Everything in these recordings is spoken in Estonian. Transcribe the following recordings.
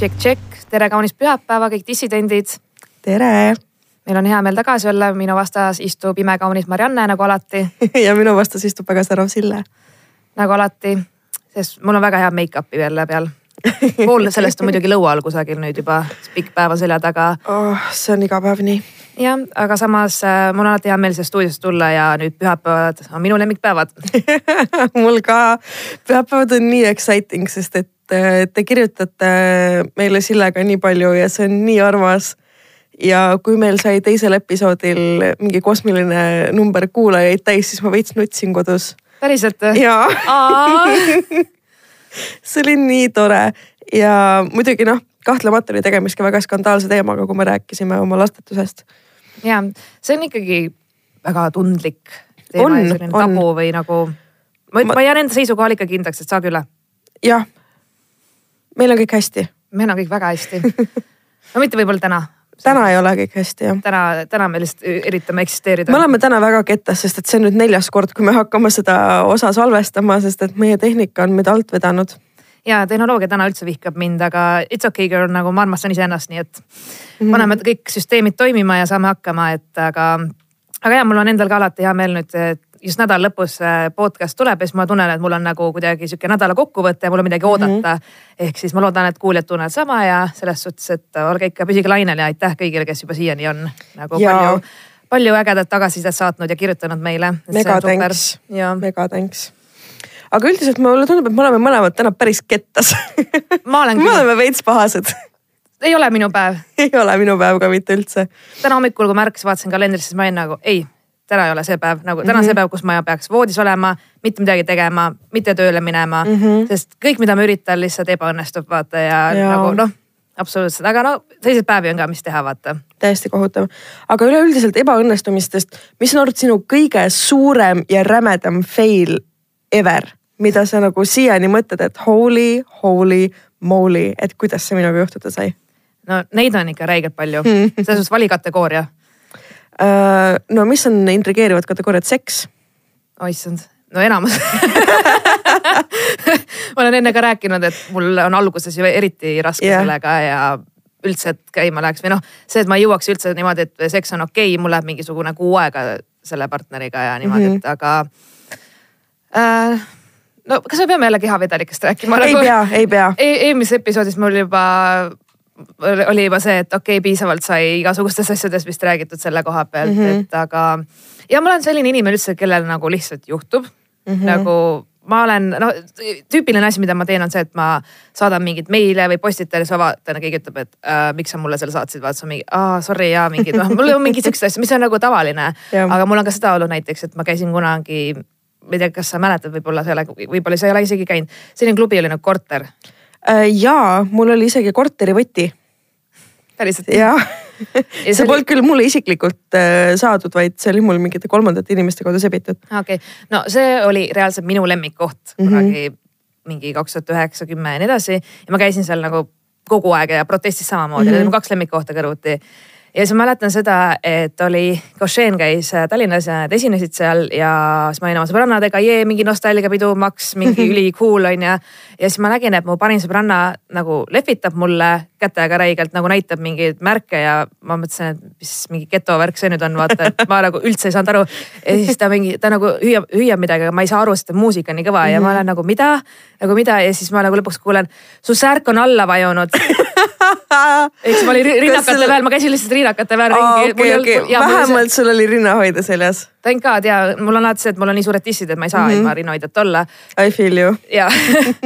tšekk-tšekk, tere kaunist pühapäeva, kõik dissidendid. tere meil on hea meel tagasi olla, minu vastas istub imekaunis Marianne nagu alati ja minu vastas istub väga särav Sille. nagu alati, sest mul on väga hea make-up'i jälle peal. pool sellest on muidugi lõua all kusagil nüüd juba, pikk päev on selja taga oh,. see on iga päev nii. jah, aga samas äh, mul on alati hea meel siia stuudiosse tulla ja nüüd pühapäevad on minu lemmikpäevad mul ka, pühapäevad on nii exciting, sest et te kirjutate meile Sillega nii palju ja see on nii armas ja kui meil sai teisel episoodil mingi kosmiline number kuulajaid täis, siis ma veits nutsin kodus. päriselt või? jaa see oli nii tore ja muidugi noh, kahtlemata oli tegemist ka väga skandaalse teemaga, kui me rääkisime oma lastetusest. ja see on ikkagi väga tundlik teema ja selline tabu või nagu. ma, ma jään enda seisukohal ikka kindlaks, et saage üle. jah, meil on kõik hästi. meil on kõik väga hästi no mitte võib-olla täna täna ei ole kõik hästi jah. täna, täna me lihtsalt üritame eksisteerida. me oleme täna väga kettas, sest et see on nüüd neljas kord, kui me hakkame seda osa salvestama, sest et meie tehnika on meid alt vedanud. ja tehnoloogia täna üldse vihkab mind, aga it's okay girl, nagu ma armastan iseennast, nii et mm. paneme kõik süsteemid toimima ja saame hakkama, et aga, aga ja mul on endal ka alati hea meel nüüd, et just nädala lõpus podcast tuleb ja siis ma tunnen, et mul on nagu kuidagi sihuke nädala kokkuvõte ja mul on midagi mhm. oodata mm. -hmm. ehk siis ma loodan, et kuuljad tunnevad sama ja selles suhtes, et olge ikka püsige lainel ja aitäh kõigile, kes juba siiani on nagu ja. palju, palju ägedat tagasisidet saatnud ja kirjutanud meile. mega thanks, mega thanks aga üldiselt mulle tundub, et me oleme mõlemad täna päris kettas ma olen me oleme veits pahased ei ole minu päev ei ole minu päev ka mitte üldse. täna hommikul, kui ma ärkasin, vaatasin kalendrisse, siis ma olin nagu ei täna ei ole see päev, nagu täna mm -hmm. see päev, kus ma peaks voodis olema, mitte midagi tegema, mitte tööle minema mm, -hmm. sest kõik, mida ma üritan, lihtsalt ebaõnnestub vaata ja, ja. nagu noh, absoluutselt, aga no selliseid päevi on ka, mis teha, vaata. täiesti kohutav, aga üleüldiselt ebaõnnestumistest, mis on olnud sinu kõige suurem ja rämedam fail ever, mida sa nagu siiani mõtled, et holy, holy moly, et kuidas see minuga juhtuda sai? no neid on ikka räigelt palju mm, -hmm. selles suhtes vali kategooria Äh, no mis on intrigeerivad kategooriad, seks? oh, issand, no enamus ma olen enne ka rääkinud, et mul on alguses ju eriti raske yeah. sellega ja üldse, et käima läheks või noh, see, et ma ei jõuaks üldse niimoodi, et seks on okei okay,, mul läheb mingisugune kuu aega selle partneriga ja niimoodi mm, -hmm. et aga äh, no kas me peame jälle kehavedelikest rääkima? ei nagu, pea, ei pea e. eelmises episoodis mul juba oli juba see, et okei okay,, piisavalt sai igasugustest asjadest vist räägitud selle koha pealt mm, -hmm. et aga. ja ma olen selline inimene üldse, kellel nagu lihtsalt juhtub mm. -hmm. nagu ma olen, no tüüpiline asi, mida ma teen, on see, et ma saadan mingeid meile või postitan ja siis ma vaatan ja keegi ütleb, et äh, miks sa mulle selle saatsid, vaata sa mingi, aa sorry ja mingid, noh mul on mingid siuksed asjad, mis on nagu tavaline. aga mul on ka seda olnud näiteks, et ma käisin kunagi, ma ei tea, kas sa mäletad, võib-olla sa ei ole, võib-olla sa ei ole isegi käinud, selline klubi oli nagu Korter jaa, mul oli isegi korterivõti. päriselt? jah see, see polnud küll mulle isiklikult äh, saadud, vaid see oli mul mingite kolmandate inimeste kaudu sebitud. okei okay., no see oli reaalselt minu lemmikkoht mm -hmm. kunagi mingi kaks tuhat üheksa, kümme ja nii edasi ja ma käisin seal nagu kogu aeg ja protestis samamoodi mm, -hmm. need on kaks lemmikkohta kõrvuti ja siis ma mäletan seda, et oli, Košen käis äh, Tallinnas ja nad esinesid seal ja siis ma olin oma sõbrannadega, jee, mingi nostalgiapidu, Max, mingi üli cool on ju. ja siis ma nägin, et mu parim sõbranna nagu lehvitab mulle kätega räigelt nagu näitab mingeid märke ja ma mõtlesin, et mis mingi getovärk see nüüd on, vaata, et ma nagu üldse ei saanud aru. ja siis ta mingi, ta nagu hüüab, hüüab midagi, aga ma ei saa aru, sest muusika on nii kõva ja ma olen nagu mida, nagu mida ja siis ma nagu lõpuks kuulen, su särk on alla vajunud siis ma olin rinnakate sul... peal, ma käisin lihtsalt rinnakate peal ringi okay,. Okay. vähemalt sul oli rinnahoidja seljas. Thank god ja mul on alati see, et mul on nii suured tissid, et ma ei saa mm -hmm. ilma rinnahoidjat olla. I feel you. ja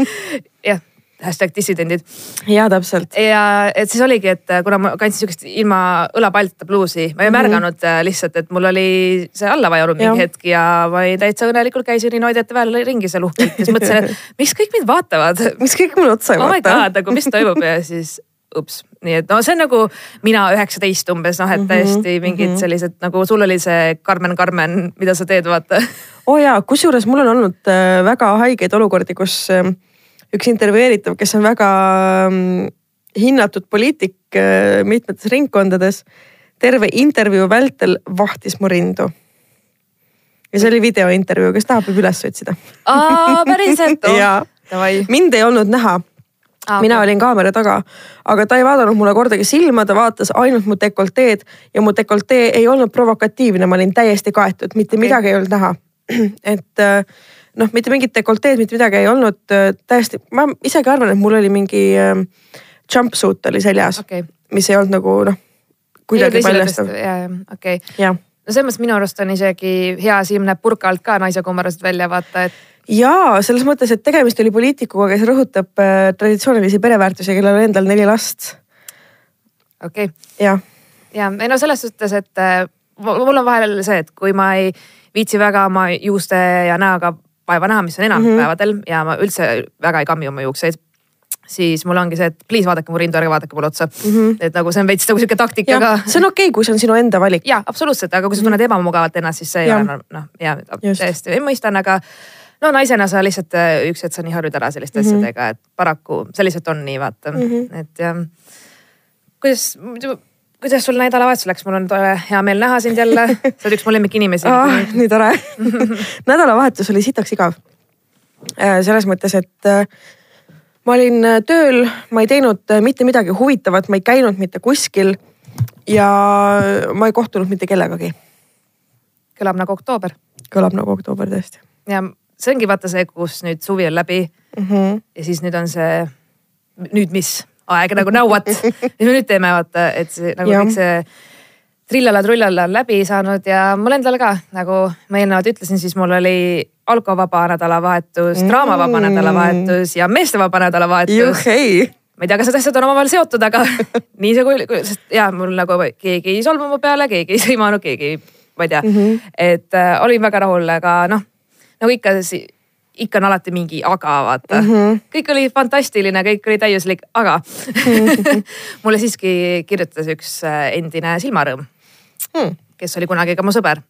jah hashtag dissidendid. ja täpselt. ja et siis oligi, et kuna ma kandsin sihukest ilma õlapalta bluusi, ma ei mm -hmm. märganud äh, lihtsalt, et mul oli see alla vajunud mingi hetk ja ma täitsa õnnelikult käisin rinnahoidjate peal ringi seal uhkelt ja siis mõtlesin, et miks kõik mind vaatavad. miks kõik mulle otsa ei vaata? oh my god, nagu mis toimub ja siis ups, nii et no see on nagu mina üheksateist umbes noh, et mhm, täiesti mingid mm -hmm. sellised nagu sul oli see Carmen, Carmen, mida sa teed, vaata. oo oh jaa, kusjuures mul on olnud äh, väga haigeid olukordi, kus äh, üks intervjueeritav, kes on väga mm, hinnatud poliitik äh, mitmetes ringkondades, terve intervjuu vältel vahtis mu rindu ja see oli videointervjuu, kes tahab, võib üles otsida. päriselt oh.? mind ei olnud näha Aa, mina olin kaamera taga, aga ta ei vaadanud mulle kordagi silma, ta vaatas ainult mu dekolteed ja mu dekoltee ei olnud provokatiivne, ma olin täiesti kaetud, mitte Okei. midagi ei olnud näha. et äh, noh, mitte mingit dekolteed, mitte midagi ei olnud äh, täiesti, ma isegi arvan, et mul oli mingi äh, jumpsuit oli seljas okay.. mis ei olnud nagu noh, kuidagi paljastav. ja, ja okei okay. no selles mõttes minu arust on isegi hea, silm näeb purka alt ka naise kummarasid välja vaata, et ja selles mõttes, et tegemist oli poliitikuga, kes rõhutab äh, traditsioonilisi pereväärtusi, kellel on endal neli last. okei okay. jah, ja ei no selles suhtes, et äh, mul on vahel see, et kui ma ei viitsi väga oma juuste ja näoga vaeva näha, mis on enam mm Mhm. -hmm. päevadel ja ma üldse väga ei kammi oma juukseid siis mul ongi see, et please vaadake mu rindu, ärge vaadake mulle otsa mm. -hmm. et nagu see on veits nagu sihuke taktika ka. see on okei okay,, kui see on sinu enda valik. ja absoluutselt, aga kui sa tunned ebamugavalt ennast, siis see ei ole noh, ja Just. täiesti mõistan, aga no naisena sa lihtsalt äh, üks hetk sa nii harjud ära selliste mm. -hmm. asjadega, et paraku see lihtsalt on nii, vaata mm, -hmm. et ja kuidas, kuidas sul nädalavahetus läks, mul on tore hea meel näha sind jälle, sa oled üks mu lemmikinimesi ah,. nii tore nädalavahetus oli sitaks igav. selles mõttes, et äh, ma olin äh, tööl, ma ei teinud äh, mitte midagi huvitavat, ma ei käinud mitte kuskil ja ma ei kohtunud mitte kellegagi. kõlab nagu oktoober kõlab nagu oktoober tõesti ja see ongi vaata see, kus nüüd suvi on läbi mm. -hmm. ja siis nüüd on see, nüüd mis aeg nagu now what, mis me nüüd teeme, vaata, et see nagu kõik see trillala-trullala on läbi saanud ja mul endal ka, nagu ma eelnevalt ütlesin, siis mul oli alkovaba nädalavahetus mm., draamavaba nädalavahetus ja meestevaba nädalavahetus. ma ei tea, kas need asjad on omavahel seotud, aga nii see kui, sest ja mul nagu keegi ei solvu mu peale, keegi ei sõimanud, keegi ei, ma ei tea mm, -hmm. et äh, olin väga rahul, aga noh, nagu ikka, ikka on alati mingi aga vaata mm. -hmm. kõik oli fantastiline, kõik oli täiuslik, aga mm -hmm. mulle siiski kirjutas üks äh, endine silmarõõm Hmm. kes oli kunagi ka mu sõber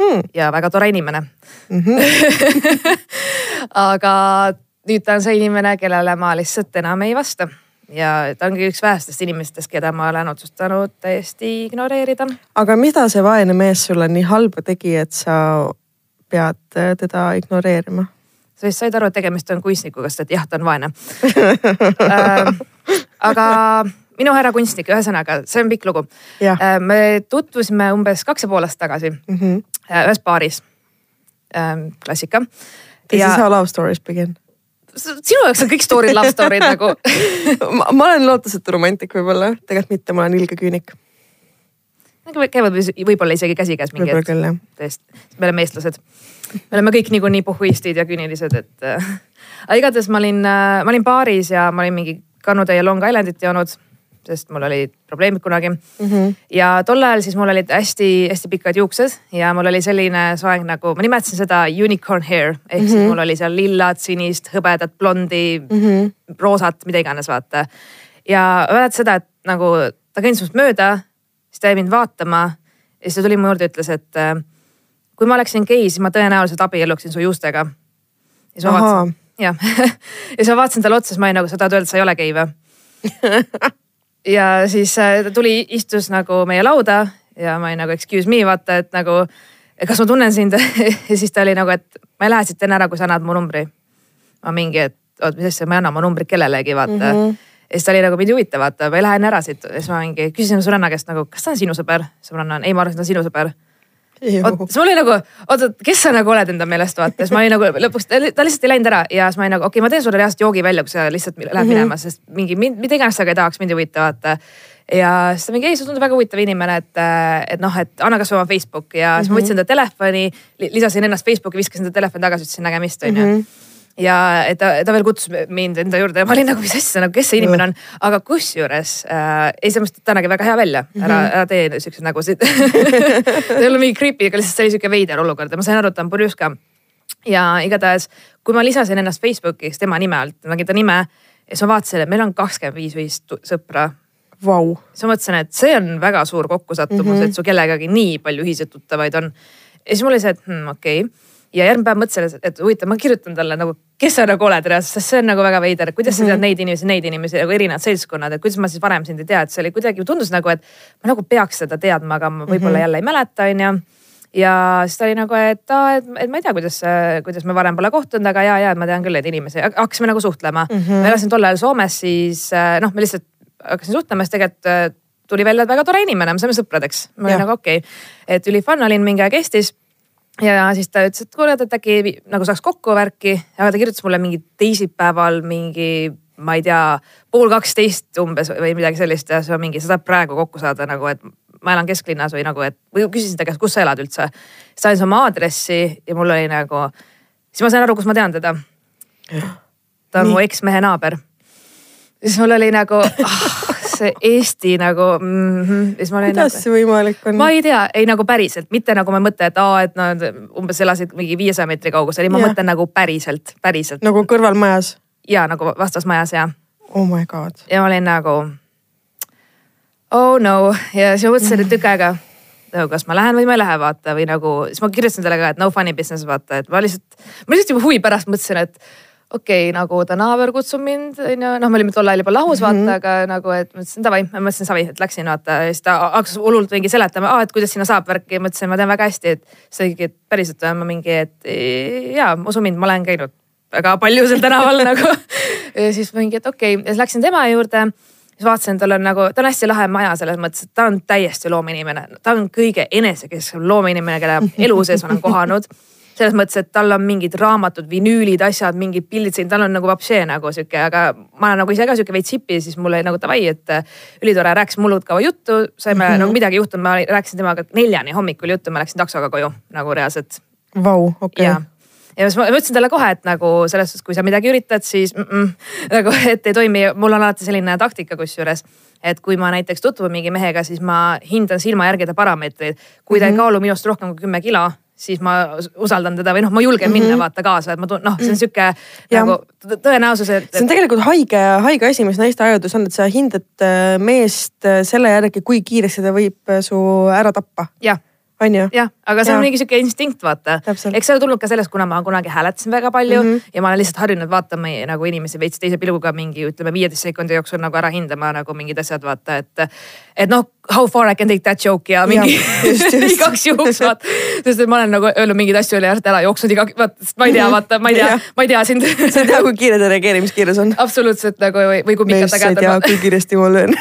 Hmm. ja väga tore inimene Mm -hmm. aga nüüd ta on see inimene, kellele ma lihtsalt enam ei vasta ja ta ongi üks vähestest inimestest, keda ma olen otsustanud täiesti ignoreerida. aga mida see vaene mees sulle nii halba tegi, et sa pead äh, teda ignoreerima? sa vist said aru, et tegemist on kunstnikuga, sest et jah, ta on vaene äh,. aga minu härra kunstnik, ühesõnaga, see on pikk lugu jah äh,. me tutvusime umbes kaks ja pool aastat tagasi mm. -hmm. ühes baaris äh,. klassika. This is how love stories begin. sinu jaoks on kõik story'd love story'd nagu ma, ma olen lootusetu romantik võib-olla, tegelikult mitte, ma olen ilge küünik. Käivad või- võib-olla isegi käsikäes mingi hetk. tõesti, me oleme eestlased. me oleme kõik niikuinii puhhuistid ja küünilised, et äh,. aga igatahes ma olin äh,, ma olin baaris ja ma olin mingi kannutäie Long Islandit joonud, sest mul olid probleemid kunagi mm. -hmm. ja tol ajal siis mul olid hästi-hästi pikad juuksed ja mul oli selline soeng nagu, ma nimetasin seda unicorn hair ehk mm -hmm. siis mul oli seal lillat, sinist, hõbedat, blondi mm, -hmm. roosat, mida iganes, vaata. ja mäletad seda, et nagu ta kõndis minust mööda, siis ta jäi mind vaatama ja siis ta tuli mu juurde ja ütles, et äh, kui ma oleksin gei, siis ma tõenäoliselt abielluksin su juustega. ja siis ma vaatasin, jah ja siis ma vaatasin talle otsa, siis ma olin nagu, sa tahad öelda, sa ei ole gei või? ja siis äh, ta tuli, istus nagu meie lauda ja ma olin nagu excuse me, vaata, et nagu, kas ma tunnen sind ja siis ta oli nagu, et ma ei lähe siit enne ära, kui sa annad mu numbri. ma mingi, et oot, mis asja, ma ei anna oma numbrit kellelegi, vaata mm. -hmm. Ja siis ta oli nagu mind ei huvita, vaata, ma ei lähe enne ära siit ja siis ma mingi küsisin sõbranna käest nagu, kas ta on sinu sõber? sõbranna on, ei, ma arvan, et ta on sinu sõber siis mul oli nagu, oota, kes sa nagu oled enda meelest vaata, siis ma olin nagu lõpuks, ta lihtsalt ei läinud ära ja siis ma olin nagu okei okay,, ma teen sulle reaalselt joogi välja, kui sa lihtsalt lähed mm -hmm. minema, sest mingi, mida iganes sa ka ei tahaks, mind ei huvita vaata. ja siis ta mingi, ei, sa tundub väga huvitav inimene, et, et noh, et anna kasvõi oma Facebook ja siis mm -hmm. ma võtsin ta telefoni, lisasin ennast Facebooki, viskasin ta telefoni tagasi, ütlesin nägemist, onju ja ta, ta veel kutsus mind enda juurde ja ma olin nagu, mis asja nagu, kes see inimene on, aga kusjuures äh, ei, selles mõttes, et ta nägi väga hea välja, ära, ära tee siukseid nägusid see ei ole mingi creepy, aga lihtsalt see oli siuke veider olukord ja ma sain aru, et ta on purjus ka. ja igatahes, kui ma lisasin ennast Facebookis tema nime alt, nägin ta nime ja siis ma vaatasin, et meil on kakskümmend viis tu- sõpra Vau, siis ma mõtlesin, et see on väga suur kokkusattumus mm, -hmm. et su kellegagi nii palju ühiseid tuttavaid on. ja siis mul oli see, et hmm, okei okay. Ja järgmine päev mõtlesin, et huvitav, ma kirjutan talle nagu, kes sa nagu oled reaalselt, sest see on nagu väga veider, kuidas mm -hmm. sa tead neid inimesi, neid inimesi nagu erinevad seltskonnad, et kuidas ma siis varem sind ei tea, et see oli kuidagi tundus nagu, et ma nagu peaks seda teadma, aga ma võib-olla mm -hmm. jälle ei mäleta, onju. ja siis ta oli nagu, et aa, et, et ma ei tea, kuidas, kuidas me varem pole kohtunud, aga ja, ja ma tean küll neid inimesi, hakkasime nagu suhtlema mm. -hmm. ma elasin tol ajal Soomes, siis noh, me lihtsalt hakkasin suhtlema, siis tegelikult tuli välja, et väga tore inimene, me saime sõpradeks. ma olin nagu okei okay., et üli fun olin mingi aeg Eestis ja siis ta ütles, et kuule, et äkki nagu saaks kokku värki, aga ta kirjutas mulle mingi teisipäeval mingi ma ei tea, pool kaksteist umbes või midagi sellist ja see on mingi, sa tahad praegu kokku saada nagu, et ma elan kesklinnas või nagu, et või küsisin ta käest, kus sa elad üldse. sain siis oma aadressi ja mul oli nagu, siis ma sain aru, kus ma tean teda. ta on Nii. mu eksmehe naaber. siis mul oli nagu ah, see Eesti nagu mm. -hmm. siis ma olin kuidas nagu, see võimalik on? ma ei tea, ei nagu päriselt, mitte nagu ma mõtlen, et aa, et nad umbes elasid mingi viiesaja meetri kaugusel, ei ma ja. mõtlen nagu päriselt, päriselt. nagu kõrvalmajas ja nagu vastasmajas ja. Oh my god. ja ma olin nagu oh no ja siis ma mõtlesin, tükk aega nagu kas ma lähen või ma ei lähe vaata või nagu, siis ma kirjutasin talle ka, et no funny business vaata, et ma lihtsalt, ma lihtsalt juba huvi pärast mõtlesin, et okei okay,, nagu ta naaber kutsub mind, onju, noh, me olime tol ajal juba lahus vaata mm, -hmm. aga nagu, et mõtlesin davai, ma mõtlesin savi, et läksin vaata ja siis ta hakkas hullult mingi seletama, et kuidas sinna saab värki ja mõtlesin, ma tean väga hästi, et ta oligi, et päriselt või ma mingi, et jaa, usu mind, ma olen käinud väga palju seal tänaval nagu. ja siis mingi, et okei okay. ja siis läksin tema juurde siis vaatasin, tal on nagu, ta on hästi lahe maja selles mõttes, et ta on täiesti loomeinimene, ta on kõige enesekesksem loomeinimene, kelle elu sees ma olen kohanud. Selles mõttes, et tal on mingid raamatud, vinüülid, asjad, mingid pildid siin, tal on nagu vapšee nagu sihuke, aga ma olen nagu ise ka sihuke veits hipi, siis mul oli nagu davai, et äh, ülitore, rääkisime hullult kaua juttu, saime mm -hmm. nagu midagi juhtunud, ma rääkisin temaga neljani hommikul juttu, ma läksin taksoga koju nagu reaalselt. Vau, okei ja siis ma ütlesin talle kohe, et nagu selles suhtes, kui sa midagi üritad, siis mm -mm, nagu, et ei toimi. mul on alati selline taktika kusjuures, et kui ma näiteks tutvun mingi mehega, siis ma hindan silma järgi ta parameetreid. kui ta mm -hmm. ei mhm. kaalu minust rohkem kui kümme kilo, siis ma usaldan teda või noh, ma julgen mm -hmm. minna vaata kaasa, et ma tunnen, noh, see on mhm. sihuke nagu tõenäosus, et. see on tegelikult haige, haige asi, mis naiste ajudus on, et sa hindad äh, meest äh, selle järgi, kui kiiresti ta võib äh, su ära tappa. jah on ju? jah, aga see ja. on mingi sihuke instinkt, vaata. eks see ole tulnud ka sellest, kuna ma kunagi hääletasin väga palju mm -hmm. ja ma olen lihtsalt harjunud vaatama nagu inimesi veits teise pilguga mingi ütleme viieteist sekundi jooksul nagu ära hindama nagu mingid asjad, vaata, et. et noh, how far I can take that joke ja mingi igaks juhuks vaata. sest et ma olen nagu öelnud mingeid asju üle ära jooksnud iga, vaata, ma ei tea, vaata, ma ei tea, ma ei tea sind sa ei tea, kui kiire ta reageerimiskiirus on. absoluutselt nagu või, või kui pikalt ta kätte. mees ei tea, kui kiiresti ma löön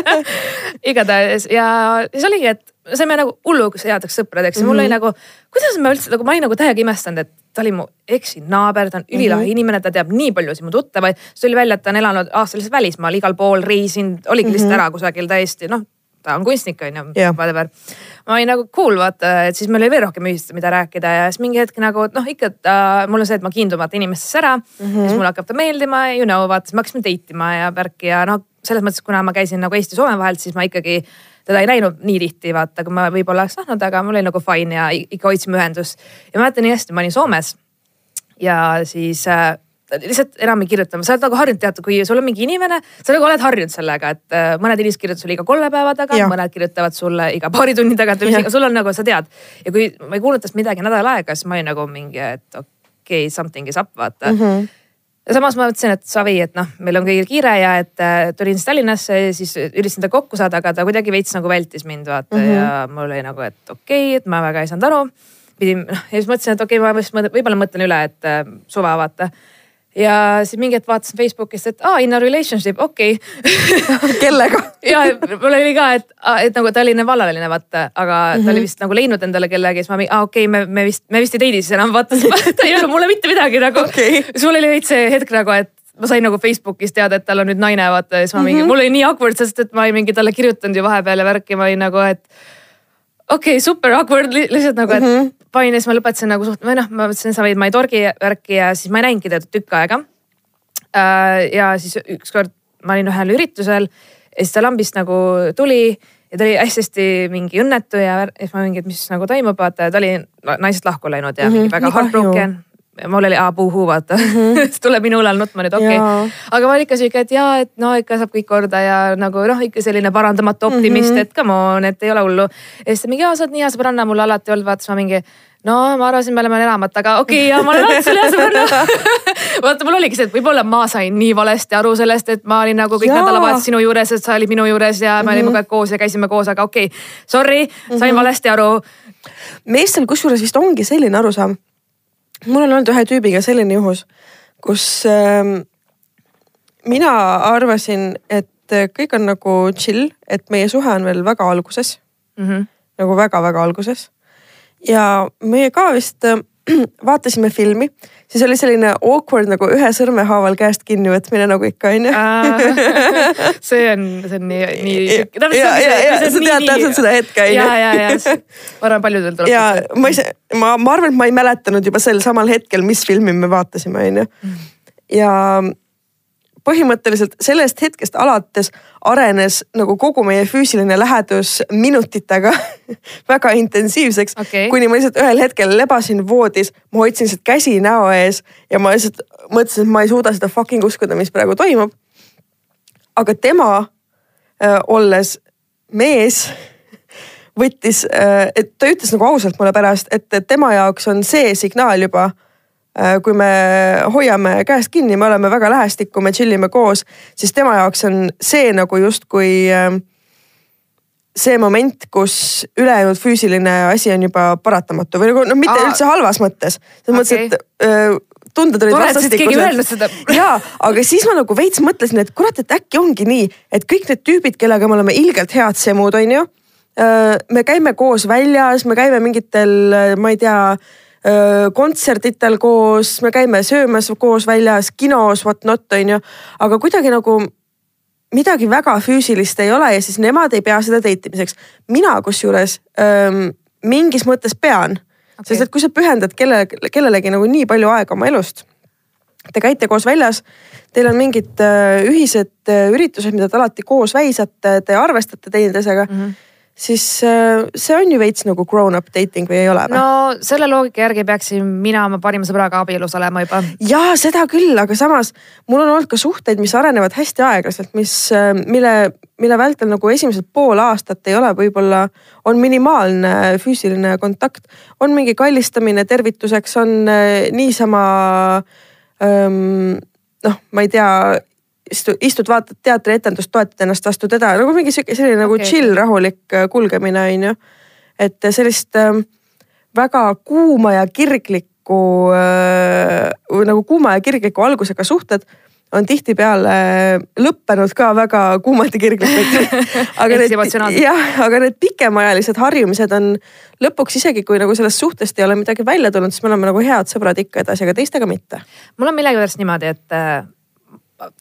igatahes ja siis oligi, et saime nagu hulluks headeks sõpradeks ja mm -hmm. mul oli mhm. nagu, kuidas ma üldse nagu, ma olin nagu täiega imestanud, et ta oli mu eksi naaber, ta on ülilahe mm -hmm. inimene, ta teab nii paljusid mu tuttavaid. siis tuli välja, et ta on elanud aastaliselt välismaal igal pool, reisinud, oligi mm -hmm. lihtsalt ära kusagil täiesti noh ta on kunstnik on ju yeah., whatever. ma olin nagu cool vaata, et siis meil oli veel rohkem ühist, mida rääkida ja siis mingi hetk nagu noh, ikka ta, mul on see, et ma kiindun vaata inimestesse ära mm. -hmm. siis mulle hakkab ta meeldima, you know, vaata, siis me hakkasime date ima ja värki ja noh, selles mõttes, kuna ma käisin nagu Eesti-Soome vahelt, siis ma ikkagi teda ei näinud nii tihti, vaata, kui ma võib-olla oleks tahtnud, aga mul oli nagu fine ja ikka hoidsime ühendust. ja ma mäletan nii hästi, ma olin Soomes ja siis äh, lihtsalt enam ei kirjuta, sa oled nagu harjunud, tead, kui sul on mingi inimene, sa nagu oled harjunud sellega, et äh, mõned inimesed kirjutavad sulle iga kolme päeva tagant, mõned kirjutavad sulle iga paari tunni tagant või mis, sul on nagu, sa tead. ja kui ma ei kuulnud tast midagi nädal aega, siis ma olin nagu mingi, et okei okay,, something is up, vaata mm. -hmm ja samas ma mõtlesin, et savi, et noh, meil on kõigil kiire ja et äh, tulin siis Tallinnasse ja siis üritasin ta kokku saada, aga ta kuidagi veits nagu vältis mind vaata mm -hmm. ja mul oli nagu, et okei okay,, et ma väga ei saanud aru. pidin, noh ja siis mõtlesin, et okei okay,, ma võib-olla mõtlen üle, et äh, suva vaata ja siis mingi hetk vaatasin Facebookist, et aa, in a relationship, okei okay. kellega ja mul oli ka, et, et nagu ta oli vallaline vaata, aga mm -hmm. ta oli mhm. vist nagu leidnud endale kellegi, siis ma, aa okei okay,, me, me vist, me vist ei date'i siis enam, vaata ta ei öelnud mulle mitte midagi nagu okay.. siis mul oli veits see hetk nagu, et ma sain nagu Facebookis teada, et tal on nüüd naine, vaata ja siis ma mingi mm, -hmm. mul oli nii awkward, sest et ma olin mingi talle kirjutanud ju vahepeal ja värki, ma olin nagu, et okei okay,, super awkward li lihtsalt nagu, et mm -hmm. panin ja siis ma lõpetasin nagu suht, või noh, ma mõtlesin, sa võid, ei torgi värki ja siis ma ei näinudki teda tükk aega äh,. ja siis ükskord ma olin ühel üritusel ja siis ta lambist nagu tuli ja ta oli hästi-hästi mingi õnnetu ja siis ma mingi, et mis nagu toimub, vaata ja ta oli naisest lahku läinud ja mm -hmm, mingi väga heartbroken. Mul oli aa puhuu vaata mm, -hmm. tuleb minu õlal nutma nüüd okei okay.. aga ma olin ikka sihuke, et jaa, et no ikka saab kõik korda ja nagu noh, ikka selline parandamatu optimist mm, -hmm. et come on, et ei ole hullu. ja siis ta mingi, jaa sa oled nii hea sõbranna mul alati olnud, vaata siis ma mingi no ma arvasin, me oleme enamat, aga okei okay,, ja ma olen alati sulle hea sõbranna. vaata, mul oligi see, et võib-olla ma sain nii valesti aru sellest, et ma olin nagu kõik nädalavahetused sinu juures, et sa olid minu juures ja me olime kogu aeg koos ja käisime koos, aga okei okay,, sorry, sain valesti aru. meestel kusjuures vist ongi selline arusaam. Mul on olnud ühe tüübiga selline juhus, kus ähm, mina arvasin, et kõik on nagu chill, et meie suhe on veel väga alguses, Mhm. nagu väga-väga alguses. ja meie ka vist äh, vaatasime filmi, siis oli selline awkward nagu ühe sõrme haaval käest kinni võtmine nagu ikka onju. see on, see on nii, nii. ja, ja, ja sa tead täpselt seda hetke ja, onju. ja, ja ma arvan, paljudel tuleb. ja ma ise, ma, ma arvan, et ma ei mäletanud juba sel samal hetkel, mis filmi me vaatasime, onju. ja põhimõtteliselt sellest hetkest alates arenes nagu kogu meie füüsiline lähedus minutitega väga intensiivseks Okei. kuni ma lihtsalt ühel hetkel lebasin voodis, ma hoidsin lihtsalt käsi näo ees ja ma lihtsalt mõtlesin, et ma ei suuda seda fucking uskuda, mis praegu toimub. aga tema äh, olles mees võttis, et ta ütles nagu ausalt mulle pärast, et et tema jaoks on see signaal juba, kui me hoiame käest kinni, me oleme väga lähestikku, me chill ime koos, siis tema jaoks on see nagu justkui äh, see moment, kus ülejäänud füüsiline asi on juba paratamatu või nagu noh, mitte Aa. üldse halvas mõttes. selles mõttes, et äh, tunded olid vastastikused. ja, aga siis ma nagu veits mõtlesin, et kurat, et äkki ongi nii, et kõik need tüübid, kellega me oleme ilgelt head semud, onju. me käime koos väljas, me käime mingitel, ma ei tea, kontserditel koos, me käime söömas koos väljas, kinos, what not, onju. aga kuidagi nagu midagi väga füüsilist ei ole ja siis nemad ei pea seda date imiseks. mina kusjuures öö, mingis mõttes pean okay., sest et kui sa pühendad kelle, kellelegi nagu nii palju aega oma elust te käite koos väljas, teil on mingid äh, ühised äh, üritused, mida te alati koos väisate, te arvestate teineteisega mm, -hmm. Siis äh, see on ju veits nagu grown-up dating või ei ole või no.? selle loogika järgi peaksin mina oma parima sõbraga abielus olema juba. ja seda küll, aga samas mul on olnud ka suhteid, mis arenevad hästi aeglaselt, mis, mille, mille vältel nagu esimesed pool aastat ei ole võib-olla, on minimaalne füüsiline kontakt. on mingi kallistamine tervituseks, on äh, niisama ähm, noh, ma ei tea, istu, istud, vaatad teatrietendust, toetad ennast, astud edasi, nagu mingi sihuke selline nagu Okei, chill, rahulik äh, kulgemine on ju. et sellist ähm, väga kuuma ja kirglikku äh, nagu kuuma ja kirgliku algusega suhted on tihtipeale lõppenud ka väga kuumalt ja kirglikult. aga need jah, aga need pikemaajalised harjumised on lõpuks isegi kui nagu sellest suhtest ei ole midagi välja tulnud, siis me oleme nagu head sõbrad ikka edasi, aga teistega mitte. mul on millegipärast niimoodi, et äh,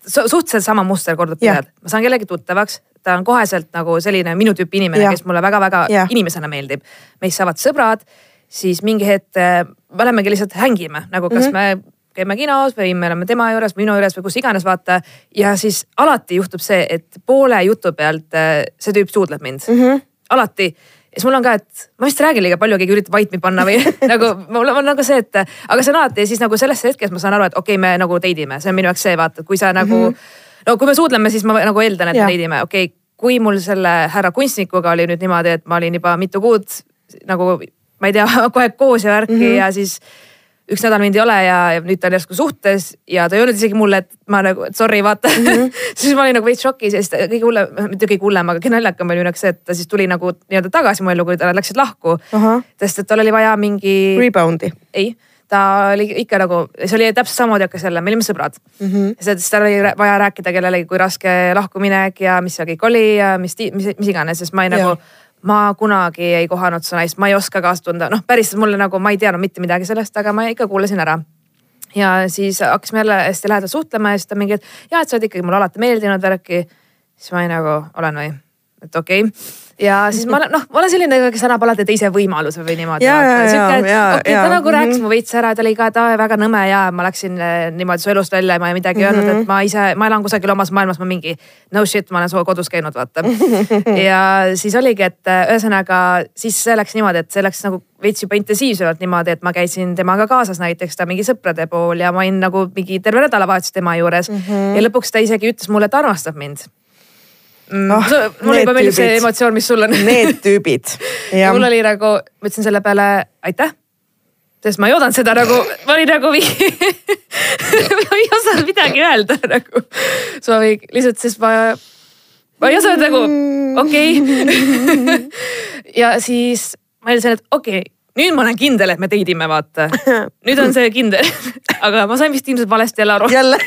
suhteliselt sama muster kordub pidevalt, ma saan kellegi tuttavaks, ta on koheselt nagu selline minu tüüpi inimene kes mulle väga-väga inimesena meeldib. meist saavad sõbrad, siis mingi hetk äh, me olemegi lihtsalt hängime nagu kas mm -hmm. me käime kinos või me oleme tema juures, minu juures või kus iganes, vaata. ja siis alati juhtub see, et poole jutu pealt äh, see tüüp suudleb mind mm. -hmm. alati siis mul on ka, et ma vist räägin liiga palju, keegi üritab vait mind panna või nagu mul on nagu see, et aga see on alati ja siis nagu selles hetkes ma saan aru, et okei okay,, me nagu date ime, see on minu jaoks see vaata, et kui sa nagu mm. -hmm. no kui me suudleme, siis ma nagu eeldan, et Jah. me date ime, okei okay,, kui mul selle härra kunstnikuga oli nüüd niimoodi, et ma olin juba mitu kuud nagu ma ei tea, kogu aeg koos ja värki mm -hmm. ja siis üks nädal mind ei ole ja, ja nüüd ta on järsku suhtes ja ta ei öelnud isegi mulle, et ma nagu, sorry, vaata mm. -hmm. siis ma olin nagu veits šokis ja siis kõige hullem, mitte kõige hullem, aga kõige naljakam oli jaoks see, et ta siis tuli nagu nii-öelda tagasi mu ellu, kui nad läksid lahku. ahah, sest et tal oli vaja mingi, rebound'i. ei, ta oli ikka nagu, see oli täpselt samamoodi hakkas jälle, me olime sõbrad mm. -hmm. sest tal oli vaja rääkida kellelegi, kui raske lahkuminek ja mis seal kõik oli ja mis, mis, mis iganes, sest ma ei nagu Jah. Ma kunagi ei kohanud seda naist, ma ei oska kaasa tunda, noh, päris mulle nagu ma ei teadnud mitte midagi sellest, aga ma ikka kuulasin ära ja siis hakkasime jälle hästi lähedalt suhtlema ja siis ta mingi, et ja, et sa oled ikkagi mulle alati meeldinud värki. siis ma olin nagu, olen või? et okei okay. Ja siis ma noh, ma olen selline, kes annab alati teise võimaluse või niimoodi. Okei, ta nagu rääkis Mhm. mu veits ära, ta oli ka, ta väga nõme ja ma läksin eh, niimoodi su elust välja ja ma ei midagi öelnud, Mhm. et ma ise, ma elan kusagil omas maailmas, ma mingi no shit, ma olen su kodus käinud, vaata. ja siis oligi, et eh, ühesõnaga siis see läks niimoodi, et see läks nagu veits juba intensiivsemalt niimoodi, et ma käisin temaga kaasas näiteks ta mingi sõprade pool ja ma olin nagu mingi terve nädalavahetus tema juures mm. -hmm. ja lõpuks ta isegi ütles mulle, et ta armastab mind mm, Ah, oh, mulle need juba meeldib see emotsioon, mis sul on Need tüübid. ja mul oli nagu, ma ütlesin selle peale aitäh. sest ma ei oodanud seda nagu, ma olin nagu mingi ma ei osanud midagi öelda nagu. so ma mingi- lihtsalt, sest ma, ma ei osanud nagu, okei okay. ja siis ma ütlesin, et okei okay, nüüd ma olen kindel, et me date ime, vaata. nüüd on see kindel aga ma sain vist ilmselt valesti jälle aru, jälle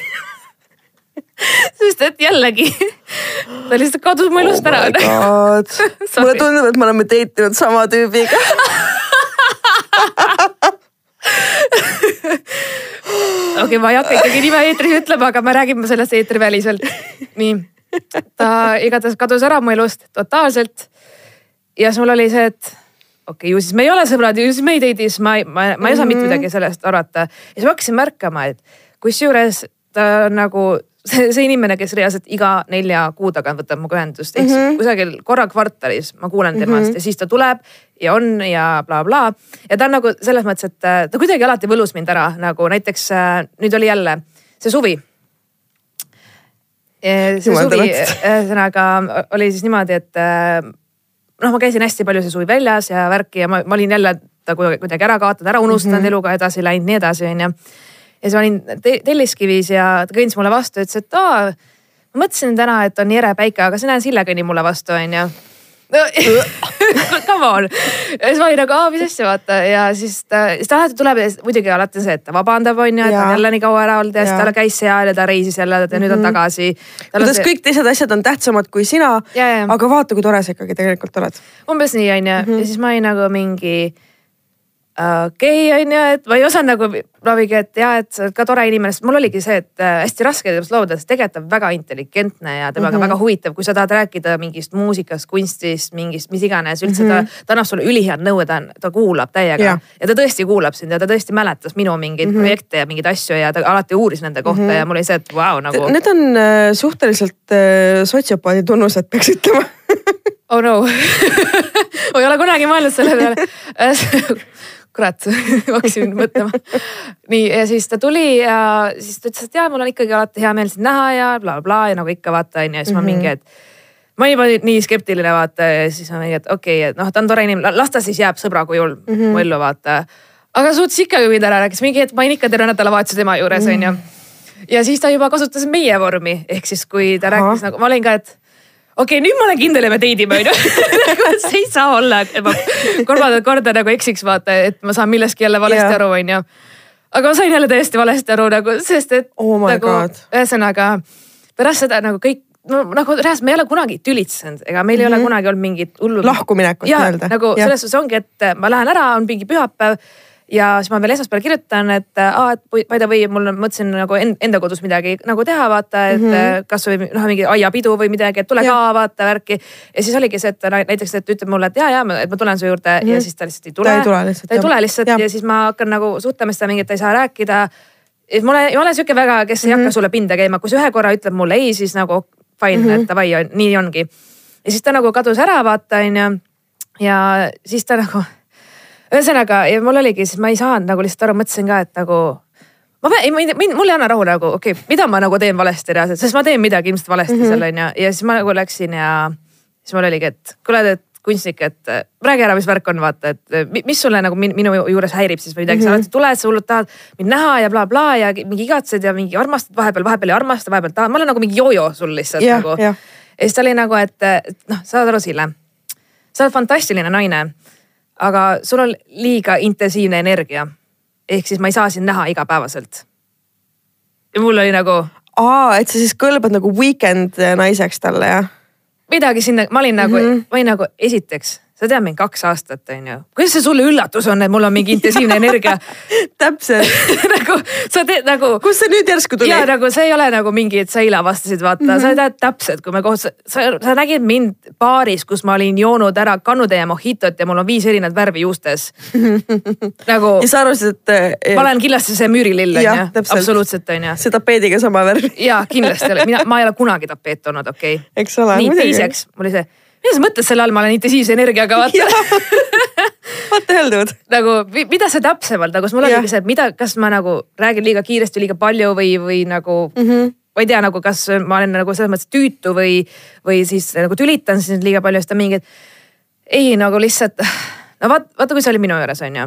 sest et jällegi ta lihtsalt kadus mu elust ära oh. god. mulle tundub, et me oleme date inud sama tüübiga. okei okay,, ma ei hakka ikkagi nime eetris ütlema, aga me räägime sellest eetriväliselt. nii, ta igatahes kadus ära mu elust totaalselt. ja siis mul oli see, et okei okay,, ju siis me ei ole sõbrad, ju siis me ei date'i, siis ma ma, ma ei osanud mitte midagi sellest arvata. ja siis ma hakkasin märkama, et kusjuures ta nagu see, see inimene, kes reaalselt iga nelja kuu tagant võtab minuga ühendust, ehk mm -hmm. kusagil korra kvartalis ma kuulen temast mm -hmm. ja siis ta tuleb ja on ja blablabla bla. bla. ja ta on nagu selles mõttes, et äh, ta kuidagi alati võlus mind ära, nagu näiteks äh, nüüd oli jälle see suvi. see Jumal suvi, ühesõnaga oli siis niimoodi, et äh, noh, ma käisin hästi palju see suvi väljas ja värki ja ma, ma olin jälle ta kuidagi ära kaotanud, ära unustanud mm -hmm. eluga edasi läinud, nii edasi, onju. Ja siis ma olin te Telliskivis ja ta kõndis mulle vastu, ütles, et aa, ma mõtlesin täna, et on nii ere päike, aga sa näed, Sille kõnnib mulle vastu, onju. Come on, ja siis ma olin nagu, aa, mis asja, vaata ja siis ta, siis ta alati tuleb ja muidugi alati see, et ta vabandab, onju, et ta on jälle nii kaua ära olnud ja siis Jaa. ta käis seal ja ta reisis jälle ja nüüd on tagasi. kuidas kõik teised asjad on tähtsamad kui sina. Ja, ja. aga vaata, kui tore sa ikkagi tegelikult oled. umbes nii onju Mhm. ja siis ma olin nagu mingi okei okay, onju, et ma ei osanud nagu, mingi, et ja, et sa oled ka tore inimene, sest mul oligi see, et äh, hästi raske temast loobuda, sest tegelikult ta on väga intelligentne ja temaga mm Mhm. -hmm. väga huvitav, kui sa tahad rääkida mingist muusikast, kunstist, mingist, mis iganes üldse mm -hmm. ta, ta annab sulle ülihead nõu, ta, ta kuulab täiega ja. ja ta tõesti kuulab sind ja ta tõesti mäletas minu mingeid mm -hmm. projekte ja mingeid asju ja ta alati uuris nende kohta mm -hmm. ja mul oli see, et vau wow, nagu Need on äh, suhteliselt äh, sotsiopaadi tunnused, peaks ütlema. oh no ma ei ole kunagi mõelnud selle peale. kurat, hakkasin mõtlema. nii ja siis ta tuli ja siis ta ütles, et jaa, mul on ikkagi alati hea meel sind näha ja blablabla bla, ja nagu ikka vaata onju ja siis mm -hmm. ma mingi, et ma olin juba nii skeptiline vaata ja siis ma mingi, et okei okay,, et noh, ta on tore inimene, las ta siis jääb sõbra kujul mm -hmm. mu ellu vaata. aga suutis ikkagi mind ära rääkida, mingi hetk ma olin ikka terve nädalavahetuse tema juures onju. ja siis ta juba kasutas meie vormi, ehk siis kui ta Ahah. rääkis nagu, ma olin ka, et okei okay,, nüüd ma olen kindel, et me date ime onju. nagu see ei saa olla, et ma kolmandat korda nagu eksiks vaata, et ma saan millestki jälle valesti Jah. aru onju. aga ma sain jälle täiesti valesti aru nagu, sest et Oh nagu ühesõnaga pärast seda nagu kõik no nagu reaalselt me ei ole kunagi tülitsenud, ega meil mm -hmm. ei ole kunagi olnud mingit hullu. Lahkuminekut ja nii-öelda. nagu Jah. selles suhtes ongi, et ma lähen ära, on mingi pühapäev ja siis ma veel esmaspäeval kirjutan, et aa, et by the way, mul on, mõtlesin nagu en- enda kodus midagi nagu teha, vaata, et mm -hmm. kasvõi noh, mingi aiapidu või midagi, et tule Jah. ka vaata värki. ja siis oligi see, et näiteks, et ütleb mulle, et ja, ja, et ma tulen su juurde mm -hmm. ja siis ta lihtsalt ei tule. Mhm. Ta ei tule lihtsalt, ta ei tule lihtsalt ja. Ja siis ma hakkan nagu suhtlema seda mingit, ta ei saa rääkida et ma olen, ma olen sihuke väga, kes ei Mhm. hakka sulle pinda käima, kui sa ühe korra ütled mulle ei, siis nagu fine mm, Mhm. -hmm. et davai, nii ongi. ja siis ta nagu kadus ära, vaata onju. ja siis ta nagu, ühesõnaga ja mul oligi, siis ma ei saanud nagu lihtsalt aru, mõtlesin ka, et nagu. ma pean, ei, mind, mul ei anna rahu nagu, okei okay,, mida ma nagu teen valesti reaalselt, sest ma teen midagi ilmselt valesti mm -hmm. seal onju ja siis ma nagu läksin ja siis mul oligi, et kuule, et kunstnik, et äh, räägi ära, mis värk on, vaata, et äh, mi- mis sulle nagu min, minu juures häirib siis või midagi mm, -hmm. sa alati tuled, sa hullult tahad mind näha ja blablabla bla, ja mingi igatsed ja mingi armastad vahepeal, vahepeal ei armasta, vahepeal tahad, ma olen nagu mingi jojo sul lihtsalt Jah, nagu. jah. ja siis ta oli nagu, et et noh, saad aru, Sille, sa oled fantastiline naine, aga sul on liiga intensiivne energia. ehk siis ma ei saa sind näha igapäevaselt. ja mul oli nagu aa, et sa siis kõlbad nagu weekend naiseks talle jah? midagi sinna, ma olin nagu mm, -hmm. ma olin nagu esiteks, sa tead mind kaks aastat, onju. kuidas see sulle üllatus on, et mul on mingi intensiivne energia täpselt nagu sa teed nagu. kust see nüüd järsku tuli? ja nagu see ei ole nagu mingi, et sa eile avastasid, vaata mm, -hmm. sa tead täpselt, kui me koos, sa, sa nägid mind baaris, kus ma olin joonud ära kannutäie mohitot ja mul on viis erinevat värvi juustes nagu. ja sa arvasid, et. ma olen kindlasti see müürilill onju, absoluutselt onju. see tapeediga sama värv ja kindlasti, mina, ma ei ole kunagi tapeet olnud, okei okay.. eks ole. nii, teiseks mul oli see mida sa mõtled selle all, ma olen intensiivse energiaga, vaata. Hell dude? nagu mida see täpsemalt, nagu mul oligi see, et mida, kas ma nagu räägin liiga kiiresti, liiga palju või, või nagu mm. -hmm ma ei tea nagu, kas ma olen nagu selles mõttes tüütu või, või siis nagu tülitan siis liiga palju, siis ta mingi, et ei nagu lihtsalt. no vaat, vaata, kui sa olid minu juures on ju.